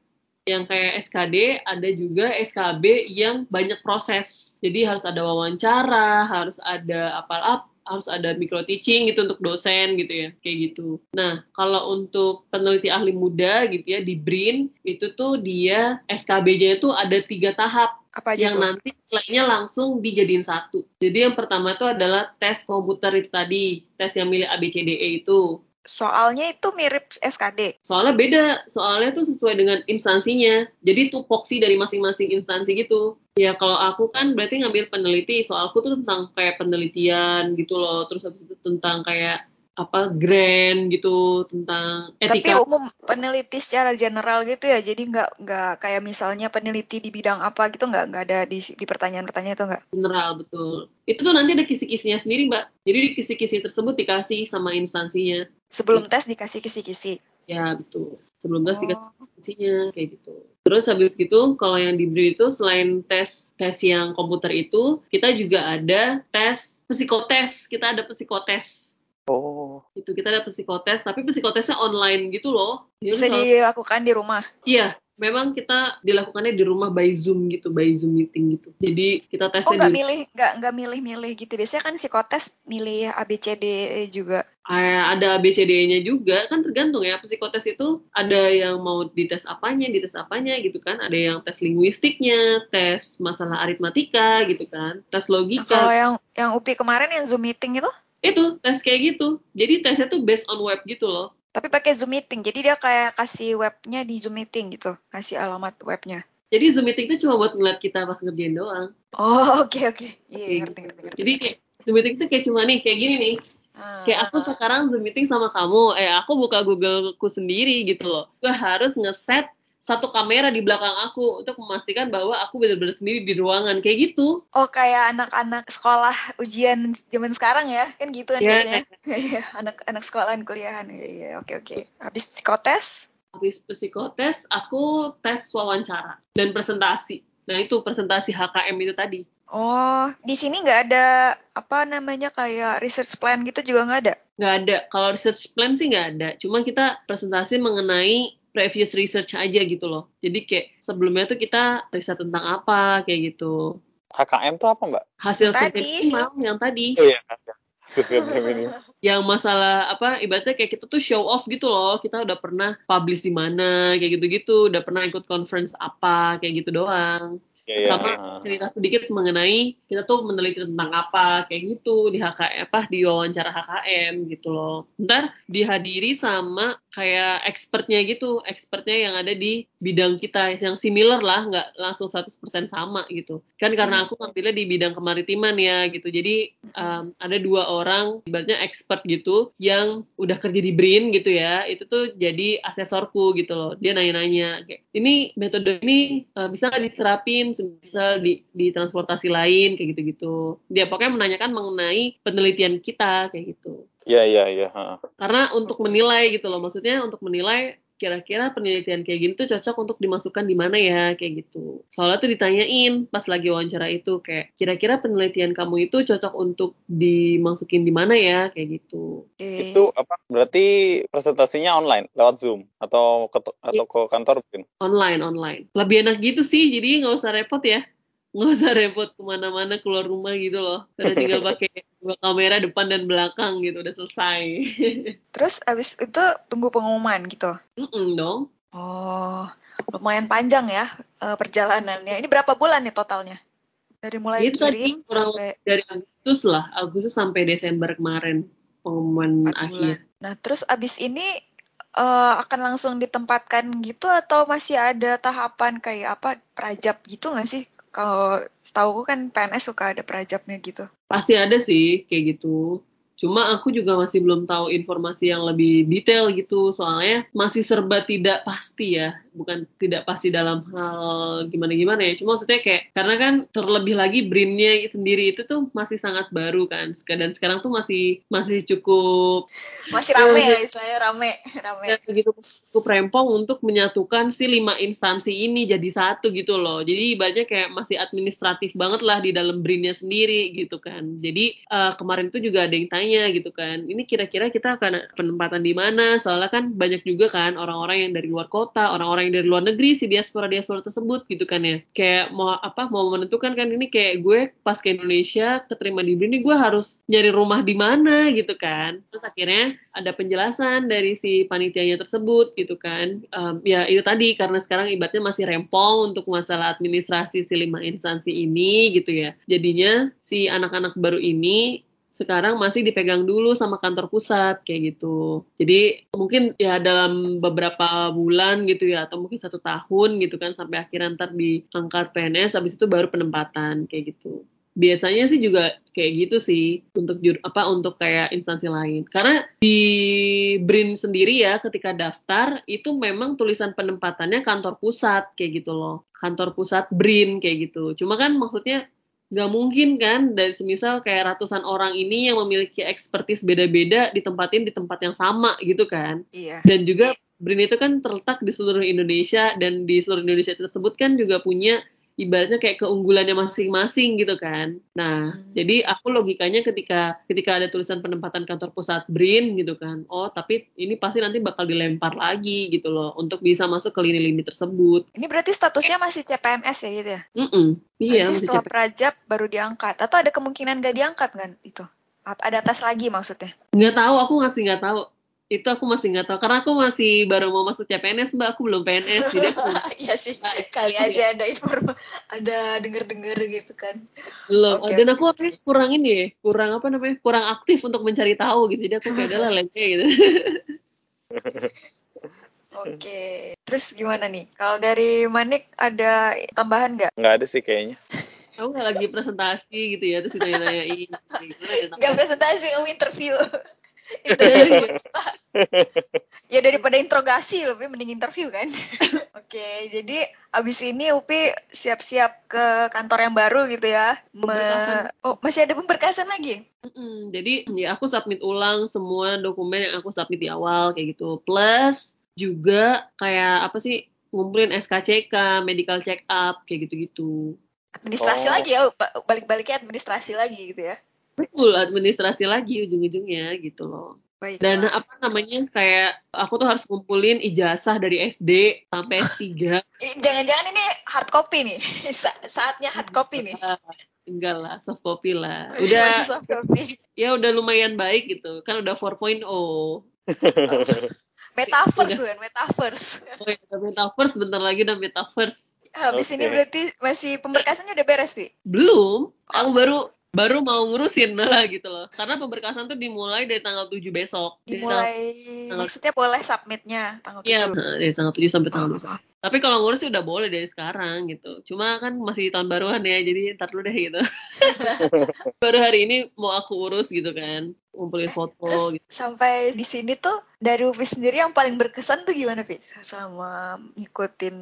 yang kayak SKD ada juga SKB yang banyak proses. Jadi harus ada wawancara, harus ada apal-apal harus ada micro teaching gitu untuk dosen gitu ya kayak gitu. Nah kalau untuk peneliti ahli muda gitu ya di BRIN itu tuh dia SKB-nya itu ada tiga tahap apa aja yang tuh? nanti nilainya langsung dijadiin satu. Jadi yang pertama itu adalah tes komputer itu tadi, tes yang milik ABCDE itu. Soalnya itu mirip SKD. Soalnya beda, soalnya tuh sesuai dengan instansinya. Jadi tupoksi dari masing-masing instansi gitu. Ya kalau aku kan berarti ngambil peneliti, soalku tuh tentang kayak penelitian gitu loh. Terus habis itu tentang kayak apa grand gitu tentang etika. Tapi umum peneliti secara general gitu ya, jadi nggak nggak kayak misalnya peneliti di bidang apa gitu nggak nggak ada di, di pertanyaan-pertanyaan itu nggak? General betul. Itu tuh nanti ada kisi-kisinya sendiri mbak. Jadi di kisi-kisi tersebut dikasih sama instansinya. Sebelum tes dikasih kisi-kisi. Ya betul. Sebelum tes Oh. dikasih kisi-kisinya kayak gitu. Terus habis gitu kalau yang diberi itu selain tes tes yang komputer itu kita juga ada tes psikotes. Kita ada psikotes Oh, itu kita ada psikotes tapi psikotesnya online gitu loh. Jadi Bisa dilakukan di rumah. iya memang kita dilakukannya di rumah by zoom gitu by zoom meeting gitu. Jadi kita Oh tesnya nggak di milih nggak nggak milih-milih gitu. Biasanya kan psikotes milih ABCD juga. Ah, ada ABCD-nya juga. Kan tergantung ya psikotes itu ada yang mau dites apanya dites apanya gitu kan. Ada yang tes linguistiknya tes masalah aritmatika gitu kan tes logika. Kalau yang yang UPI kemarin yang Zoom meeting itu, itu tes kayak gitu jadi tesnya tuh based on web gitu loh tapi pakai Zoom meeting. Jadi dia kayak kasih webnya di Zoom meeting gitu, kasih alamat webnya. jadi zoom meeting itu cuma buat ngeliat kita pas ngerjain doang Oh oke oke. Iya Kayak ngerti gitu. ngerti ngerti. jadi kayak zoom meeting tuh kayak cuma nih kayak gini nih Ah, kayak aku sekarang zoom meeting sama kamu eh aku buka Google-ku sendiri gitu loh gue harus ngeset satu kamera di belakang aku untuk memastikan bahwa aku benar-benar sendiri di ruangan kayak gitu. Oh kayak anak-anak sekolah ujian zaman sekarang ya? Kan gitu kan Iya. biasanya. Iya, anak-anak sekolahan kuliahan. Iya iya, oke oke. Habis psikotes? Habis psikotes aku tes wawancara dan presentasi. Nah itu presentasi HKM itu tadi. Oh di sini nggak ada apa namanya kayak research plan gitu juga nggak ada? Nggak ada. Kalau research plan sih nggak ada. Cuma kita presentasi mengenai previous research aja gitu loh jadi kayak sebelumnya tuh kita riset tentang apa kayak gitu HKM tuh apa mbak? hasil Tadi. minimal yang tadi Oh iya. Ini. yang masalah apa ibaratnya kayak kita tuh show off gitu loh kita udah pernah publish di mana kayak gitu-gitu udah pernah ikut conference apa kayak gitu doang Iya, iya. sama cerita sedikit mengenai kita tuh meneliti tentang apa kayak gitu di HKM apa di wawancara HKM gitu loh ntar dihadiri sama kayak expertnya gitu expertnya yang ada di bidang kita yang similar lah nggak langsung 100% sama gitu. Kan karena aku ngambilnya di bidang kemaritiman ya gitu. Jadi um, ada dua orang ibaratnya expert gitu yang udah kerja di BRIN gitu ya itu tuh jadi asesorku gitu loh. Dia nanya-nanya kayak ini metode ini uh, bisa nggak diterapin? Bisa di, di transportasi lain? Kayak gitu-gitu. Dia pokoknya menanyakan mengenai penelitian kita kayak gitu. Iya, iya, iya. ha. karena untuk menilai gitu loh maksudnya untuk menilai kira-kira penelitian kayak gini tuh cocok untuk dimasukkan di mana ya kayak gitu soalnya tuh ditanyain pas lagi wawancara itu kayak kira-kira penelitian kamu itu cocok untuk dimasukin di mana ya kayak gitu Oke. Itu apa? Berarti presentasinya online lewat Zoom atau ke atau ke kantor mungkin? online online lebih enak gitu sih jadi nggak usah repot ya nggak usah repot ke mana-mana keluar rumah gitu loh. Karena tinggal pakai dua kamera depan dan belakang gitu udah selesai. Terus abis itu tunggu pengumuman gitu? Mm-mm dong. Oh lumayan panjang ya eh, perjalanannya. Ini berapa bulan nih totalnya? Dari mulai Itu kirim kurang sampai dari Agustus lah. Agustus sampai Desember kemarin pengumuman akhir bulan. nah terus abis ini eh, akan langsung ditempatkan gitu atau masih ada tahapan kayak apa prajab gitu nggak sih kalau setahu kan PNS suka ada prajabnya gitu. Pasti ada sih kayak gitu. Cuma aku juga masih belum tahu informasi yang lebih detail gitu. Soalnya masih serba tidak pasti ya bukan tidak pasti dalam hal gimana gimana ya. Cuma maksudnya kayak karena kan terlebih lagi brinnya sendiri itu tuh masih sangat baru kan. Dan sekarang tuh masih masih cukup masih rame ya istilahnya rame rame. Ya gitu. Cukup rempong untuk menyatukan si lima instansi ini jadi satu gitu loh. Jadi ibaratnya kayak masih administratif banget lah di dalam brinnya sendiri gitu kan. Jadi eh, kemarin tuh juga ada yang tanya gitu kan ini kira-kira kita akan penempatan di mana? Soalnya kan banyak juga kan orang-orang yang dari luar kota orang-orang yang dari luar negeri si diaspora diaspora tersebut gitu kan ya. Kayak mau apa mau menentukan kan ini kayak gue pas ke Indonesia keterima di BRIN ini gue harus nyari rumah di mana gitu kan. Terus akhirnya ada penjelasan dari si panitianya tersebut gitu kan. Em, ya itu tadi karena sekarang ibaratnya masih rempong untuk masalah administrasi si lima instansi ini gitu ya. Jadinya si anak-anak baru ini sekarang masih dipegang dulu sama kantor pusat kayak gitu. Jadi mungkin ya dalam beberapa bulan gitu ya atau mungkin satu tahun gitu kan sampai akhirnya ntar diangkat PNS habis itu baru penempatan kayak gitu. Biasanya sih juga kayak gitu sih untuk jur, apa untuk kayak instansi lain. Karena di BRIN sendiri ya ketika daftar itu memang tulisan penempatannya kantor pusat kayak gitu loh. Kantor pusat BRIN kayak gitu. Cuma kan maksudnya nggak mungkin kan dan semisal kayak ratusan orang ini yang memiliki ekspertis beda-beda ditempatin di tempat yang sama gitu kan Iya. dan juga BRIN itu kan terletak di seluruh Indonesia dan di seluruh Indonesia tersebut kan juga punya ibaratnya kayak keunggulannya masing-masing gitu kan. Nah, Hmm. jadi aku logikanya ketika ketika ada tulisan penempatan kantor pusat BRIN gitu kan. Oh, tapi ini pasti nanti bakal dilempar lagi gitu loh untuk bisa masuk ke lini-lini tersebut. Ini berarti statusnya masih CPNS ya gitu ya? Mm-mm. Iya, Nanti masih setelah capek. prajab baru diangkat atau ada kemungkinan gak diangkat kan itu? Ada tes lagi maksudnya? Nggak tahu, aku masih nggak tahu. Itu aku masih nggak tahu karena aku masih baru mau masuk CPNS mbak, aku belum PNS jadi aku Iya sih, Nah, kali iya. aja ada inform, ada denger-denger gitu kan. belum. Oke, Dan aku orangnya kurang ini ya, kurang apa namanya, kurang aktif untuk mencari tahu gitu. Jadi aku kayak adalah lenge gitu. Oke, terus gimana nih? Kalau dari Manik ada tambahan nggak? Nggak ada sih kayaknya. Aku nggak lagi presentasi gitu ya, terus ditanya-nanyain. Ya, Nggak presentasi, kamu interview. interview. ya daripada interogasi lebih mending interview kan. Oke, jadi abis ini Upi siap-siap ke kantor yang baru gitu ya. Me- oh, masih ada pemberkasan lagi? Mm-mm, jadi ya aku submit ulang semua dokumen yang aku submit di awal kayak gitu. Plus juga kayak apa sih ngumpulin SKCK, medical check up kayak gitu-gitu. Administrasi Oh. lagi ya, ba- balik-baliknya administrasi lagi gitu ya. Betul, administrasi lagi ujung-ujungnya gitu loh. Dan apa namanya kayak aku tuh harus ngumpulin ijazah dari SD sampai S3. Eh, Jangan-jangan ini hard copy nih. Sa- Saatnya hard copy nih. Enggak lah, soft copy lah. Masih Udah soft copy. ya udah lumayan baik gitu. Kan udah 4.0. Oh, Metaverse kan, metaverse. ya, udah metaverse bentar lagi udah metaverse. Habis ini Oke. berarti masih pemberkasannya udah beres, Pi? Belum, aku baru baru mau ngurusin malah gitu loh. Karena pemberkasan tuh dimulai dari tanggal 7 besok. Dimulai, tanggal- maksudnya boleh submitnya tanggal 7. Iya, dari tanggal 7 sampai tanggal Oh, 21. Tapi kalau ngurus sih udah boleh dari sekarang gitu. Cuma kan masih tahun baruan ya, jadi ntar dulu deh gitu. Baru hari ini mau aku urus gitu kan, ngumpulin foto Terus gitu. sampai di sini tuh dari Upi sendiri yang paling berkesan tuh gimana, Pi? Sama ngikutin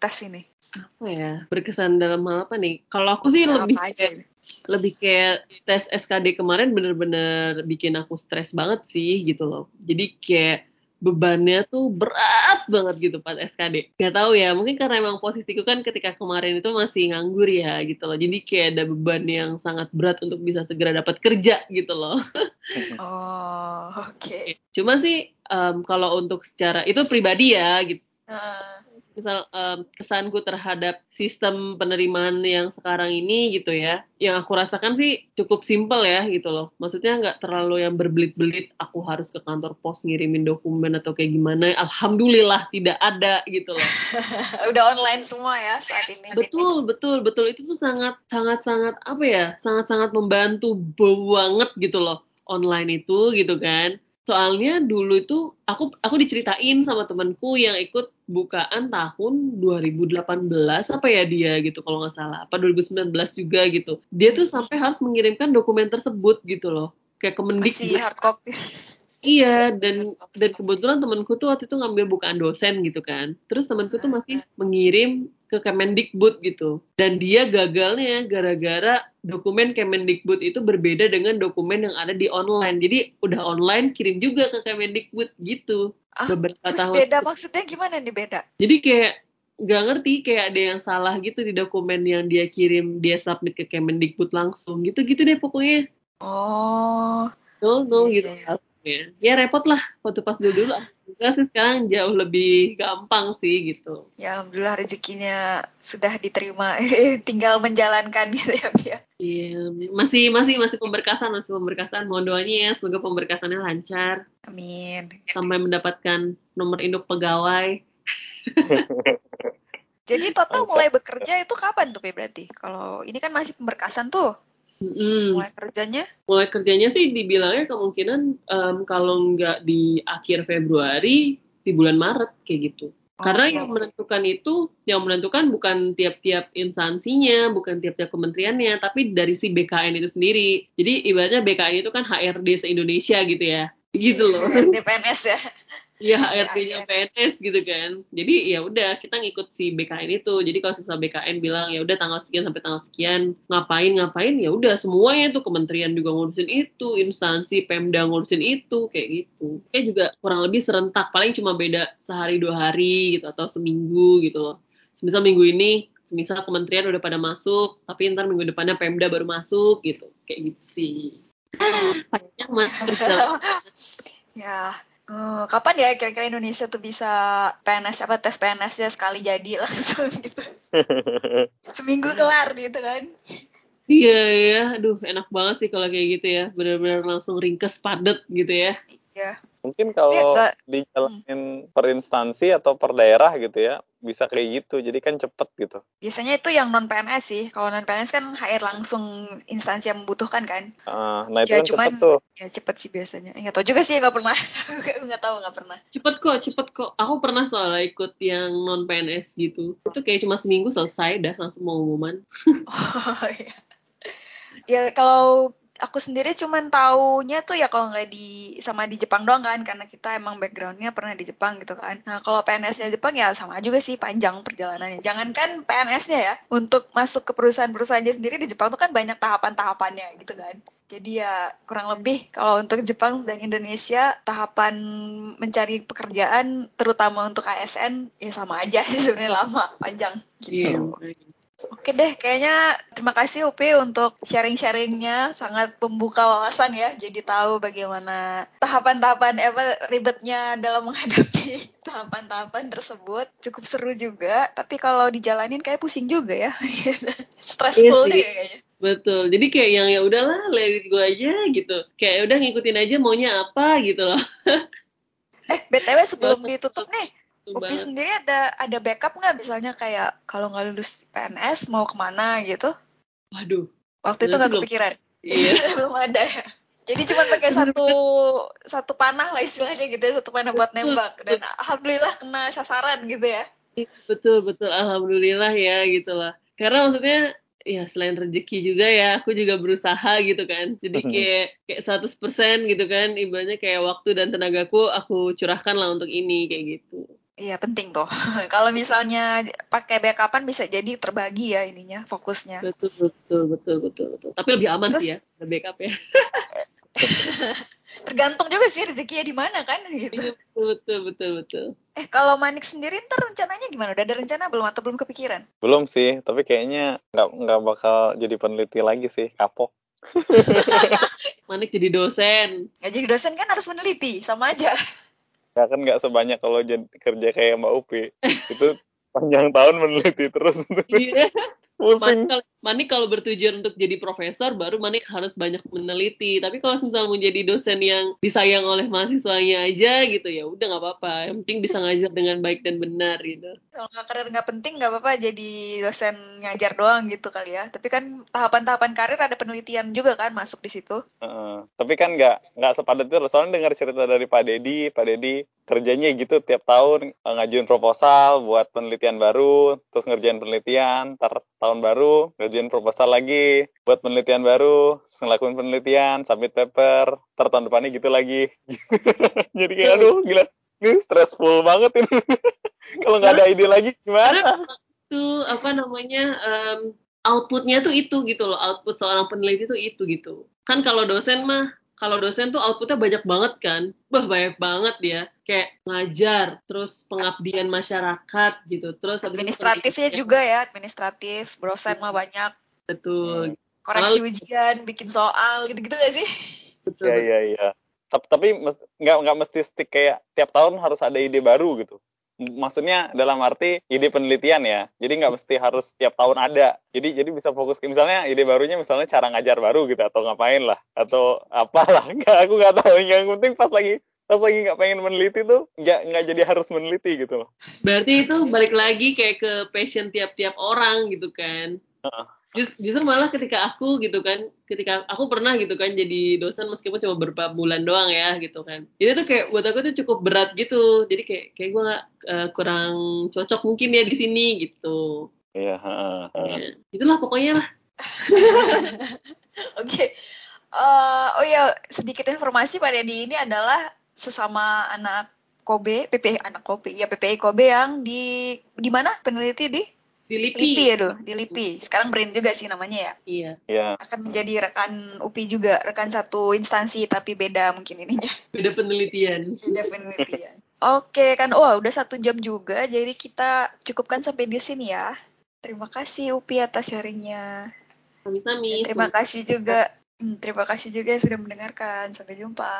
tes ini. Apa ya, berkesan dalam hal apa nih? Kalau aku sih lebih kayak, lebih kayak tes SKD kemarin bener-bener bikin aku stres banget sih gitu loh. Jadi kayak bebannya tuh berat banget gitu pas SKD. Gak tahu ya, mungkin karena emang posisiku kan ketika kemarin itu masih nganggur ya gitu loh. Jadi kayak ada beban yang sangat berat untuk bisa segera dapat kerja gitu loh. Oh, oke. Cuma sih em, kalau untuk secara itu pribadi ya gitu. Nah, Misal em, kesanku terhadap sistem penerimaan yang sekarang ini gitu ya, yang aku rasakan sih cukup simpel ya gitu loh. Maksudnya nggak terlalu yang berbelit-belit. Aku harus ke kantor pos ngirimin dokumen atau kayak gimana. Alhamdulillah tidak ada gitu loh. udah online semua ya saat ini. Betul, betul, betul. Itu tuh sangat, sangat, sangat apa ya? Sangat, sangat membantu banget gitu loh online itu gitu kan. Soalnya dulu itu aku aku diceritain sama temanku yang ikut bukaan tahun 2018 apa ya dia gitu kalau nggak salah apa 2019 juga gitu. Dia tuh sampai harus mengirimkan dokumen tersebut gitu loh. Kayak Masih Kemendikbud hard copy. Iya, dan dan kebetulan temanku tuh waktu itu ngambil bukaan dosen gitu kan. Terus temanku tuh masih mengirim ke Kemendikbud gitu. Dan dia gagalnya gara-gara dokumen Kemendikbud itu berbeda dengan dokumen yang ada di online. Jadi udah online kirim juga ke Kemendikbud gitu. Ah, beberapa Terus tahun. beda maksudnya gimana nih beda? Jadi kayak nggak ngerti kayak ada yang salah gitu di dokumen yang dia kirim dia submit ke Kemendikbud langsung gitu-gitu deh pokoknya. Oh, no no Iya, gitu iya. Ya. ya repot lah waktu pas dulu dulu enggak sih sekarang jauh lebih gampang sih gitu ya alhamdulillah rezekinya sudah diterima. Tinggal menjalankan gitu ya, ya. iya masih masih masih pemberkasan masih pemberkasan mohon doanya ya semoga pemberkasannya lancar Amin. sampai mendapatkan nomor induk pegawai Jadi total Mantap. mulai bekerja itu kapan tuh Pi berarti? Kalau ini kan masih pemberkasan tuh. Mm-mm. Mulai kerjanya? Mulai kerjanya sih dibilangnya kemungkinan em, kalau nggak di akhir Februari, di bulan Maret kayak gitu. Karena Oke. yang menentukan itu, yang menentukan bukan tiap-tiap instansinya, bukan tiap-tiap kementeriannya, tapi dari si BKN itu sendiri. Jadi ibaratnya BKN itu kan HRD se-Indonesia gitu ya. Gitu loh. Di PNS ya. Iya HRD-nya PNS gitu kan. Jadi ya udah kita ngikut si BKN itu. Jadi kalau misalnya BKN bilang ya udah tanggal sekian sampai tanggal sekian ngapain ngapain ya udah semuanya tuh kementerian juga ngurusin itu, instansi Pemda ngurusin itu kayak gitu. Kayak juga kurang lebih serentak. Paling cuma beda sehari dua hari gitu atau seminggu gitu loh. Misal minggu ini misal kementerian udah pada masuk, tapi ntar minggu depannya Pemda baru masuk gitu. Kayak gitu sih. Panjang mas. Ya. Eh, kapan ya kira-kira Indonesia tuh bisa PNS apa tes PNS ya sekali jadi langsung gitu. Seminggu kelar gitu kan. Iya ya, aduh enak banget sih kalau kayak gitu ya, benar-benar langsung ringkes padet gitu ya. Iya. Mungkin kalau enggak dijalanin per instansi atau per daerah gitu ya, bisa kayak gitu. Jadi kan cepet gitu. biasanya itu yang non PNS sih. Kalau non PNS kan HR langsung instansi yang membutuhkan kan. Ah, nah itu Ya, kan cuman- cepet tuh. Ya cepet sih biasanya. Nggak tahu juga sih nggak pernah. nggak tahu nggak pernah. Cepet kok, cepet kok. Aku pernah soalnya ikut yang non PNS gitu. Itu kayak cuma seminggu selesai dah langsung pengumuman. Oh iya. Ya kalau aku sendiri cuman taunya tuh ya kalau nggak di sama di Jepang doang kan karena kita emang backgroundnya pernah di Jepang gitu kan. Nah kalau PNS-nya Jepang ya sama juga sih panjang perjalanannya. Jangankan PNS-nya ya untuk masuk ke perusahaan-perusahaannya sendiri di Jepang tuh kan banyak tahapan-tahapannya gitu kan. Jadi ya kurang lebih kalau untuk Jepang dan Indonesia tahapan mencari pekerjaan terutama untuk ASN ya sama aja sih sebenarnya lama panjang gitu. Iya. Oke deh, kayaknya terima kasih Upi untuk sharing-sharingnya, sangat membuka wawasan ya, jadi tahu bagaimana tahapan-tahapan apa ribetnya dalam menghadapi tahapan-tahapan tersebut. Cukup seru juga, tapi kalau dijalanin kayak pusing juga ya, stressful Iya deh sih. kayaknya. Betul. Jadi kayak yang ya udahlah, let it go aja gitu. Kayak udah ngikutin aja maunya apa gitu loh. Eh, btw sebelum ditutup nih, Upi banget. sendiri ada ada backup nggak misalnya kayak kalau nggak lulus PNS mau ke mana gitu? Waduh. Waktu itu nggak kepikiran. Iya. belum ada ya. Jadi cuma pakai satu satu panah lah istilahnya gitu ya, satu panah buat nembak dan alhamdulillah kena sasaran gitu ya. Betul, betul. Alhamdulillah ya gitu lah. Karena maksudnya ya selain rezeki juga ya, aku juga berusaha gitu kan. Jadi kayak kayak 100% gitu kan, ibaratnya kayak waktu dan tenagaku aku curahkan lah untuk ini kayak gitu. Iya penting tuh. Kalau misalnya pakai backupan bisa jadi terbagi ya ininya fokusnya. Betul, betul, betul, betul, betul. Tapi lebih aman sih ya, Terus- ada backup ya. Tergantung juga sih rezekinya di mana kan gitu. Iya, betul, betul, betul, betul. Eh kalau Manik sendiri ntar rencananya gimana? Udah ada rencana belum atau belum kepikiran? Belum sih, tapi kayaknya nggak nggak bakal jadi peneliti lagi sih, kapok. Manik jadi dosen. Ya jadi dosen kan harus meneliti sama aja. Ya kan nggak sebanyak kalau kerja kayak Mbak Upi. Itu panjang tahun meneliti terus. Iya. Pusing. Manik kalau, Manik kalau bertujuan untuk jadi profesor, baru Manik harus banyak meneliti. Tapi kalau misalnya mau jadi dosen yang disayang oleh mahasiswanya aja gitu, ya udah nggak apa-apa. Yang penting bisa ngajar dengan baik dan benar gitu. Kalau nggak karir nggak penting nggak apa-apa jadi dosen ngajar doang gitu kali ya. Tapi kan tahapan-tahapan karir ada penelitian juga kan masuk di situ. Heeh. tapi kan nggak nggak sepadat itu. Soalnya dengar cerita dari Pak Dedi, Pak Dedi kerjanya gitu tiap tahun eh, ngajuin proposal buat penelitian baru, terus ngerjain penelitian, ntar tahun baru ngerjain proposal lagi buat penelitian baru, ngelakuin penelitian, submit paper, ntar tahun depannya gitu lagi. Jadi kayak aduh gila, ini stressful banget ini. Kalau nggak ada ide lagi gimana? itu apa namanya em, outputnya tuh itu gitu loh. Output seorang peneliti tuh itu gitu. Kan kalau dosen mah kalau dosen tuh outputnya banyak banget kan. Wah banyak banget dia. Kayak ngajar, terus pengabdian masyarakat gitu. Terus itu Administratifnya penelitian. juga ya, administratif, dosen mah banyak. Betul. Koreksi Lalu- ujian, bikin soal, gitu-gitu gak sih? Betul. Iya iya iya. Tapi nggak nggak mesti stick kayak tiap tahun harus ada ide baru gitu. Maksudnya dalam arti ide penelitian ya. Jadi nggak mesti harus tiap tahun ada. Jadi jadi bisa fokus ke misalnya ide barunya misalnya cara ngajar baru gitu atau ngapain lah atau apalah. Nggak aku nggak tahu. Yang penting pas lagi pas lagi nggak pengen meneliti tuh nggak nggak jadi harus meneliti gitu loh. Berarti itu balik lagi kayak ke passion tiap-tiap orang gitu kan. Jus- Justru malah ketika aku gitu kan, ketika aku pernah gitu kan jadi dosen meskipun cuma beberapa bulan doang ya gitu kan. Jadi tuh kayak buat aku tuh cukup berat gitu. Jadi kayak kayak gue kurang cocok mungkin ya di sini gitu. Iya, heeh, heeh. Ya. Itulah pokoknya lah. Oke. Eh, oh ya, sedikit informasi Pak Dedi ini adalah sesama anak Kobe, PPI anak Kobe, ya PPI Kobe yang di di mana peneliti di Di LIPI. LIPI ya dulu, di LIPI. Sekarang Brin juga sih namanya ya. Iya. Iya. Akan menjadi rekan UPI juga, rekan satu instansi tapi beda mungkin ininya. Beda penelitian. Beda penelitian. Oke kan, wah udah satu jam juga, jadi kita cukupkan sampai di sini ya. Terima kasih UPI atas sharingnya. Dan Sami-sami. terima kasih juga, hmm, terima kasih juga yang sudah mendengarkan. Sampai jumpa.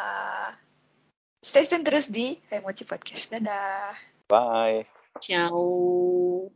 Stay tune terus di Emoji Podcast. Dadah. Bye. Ciao.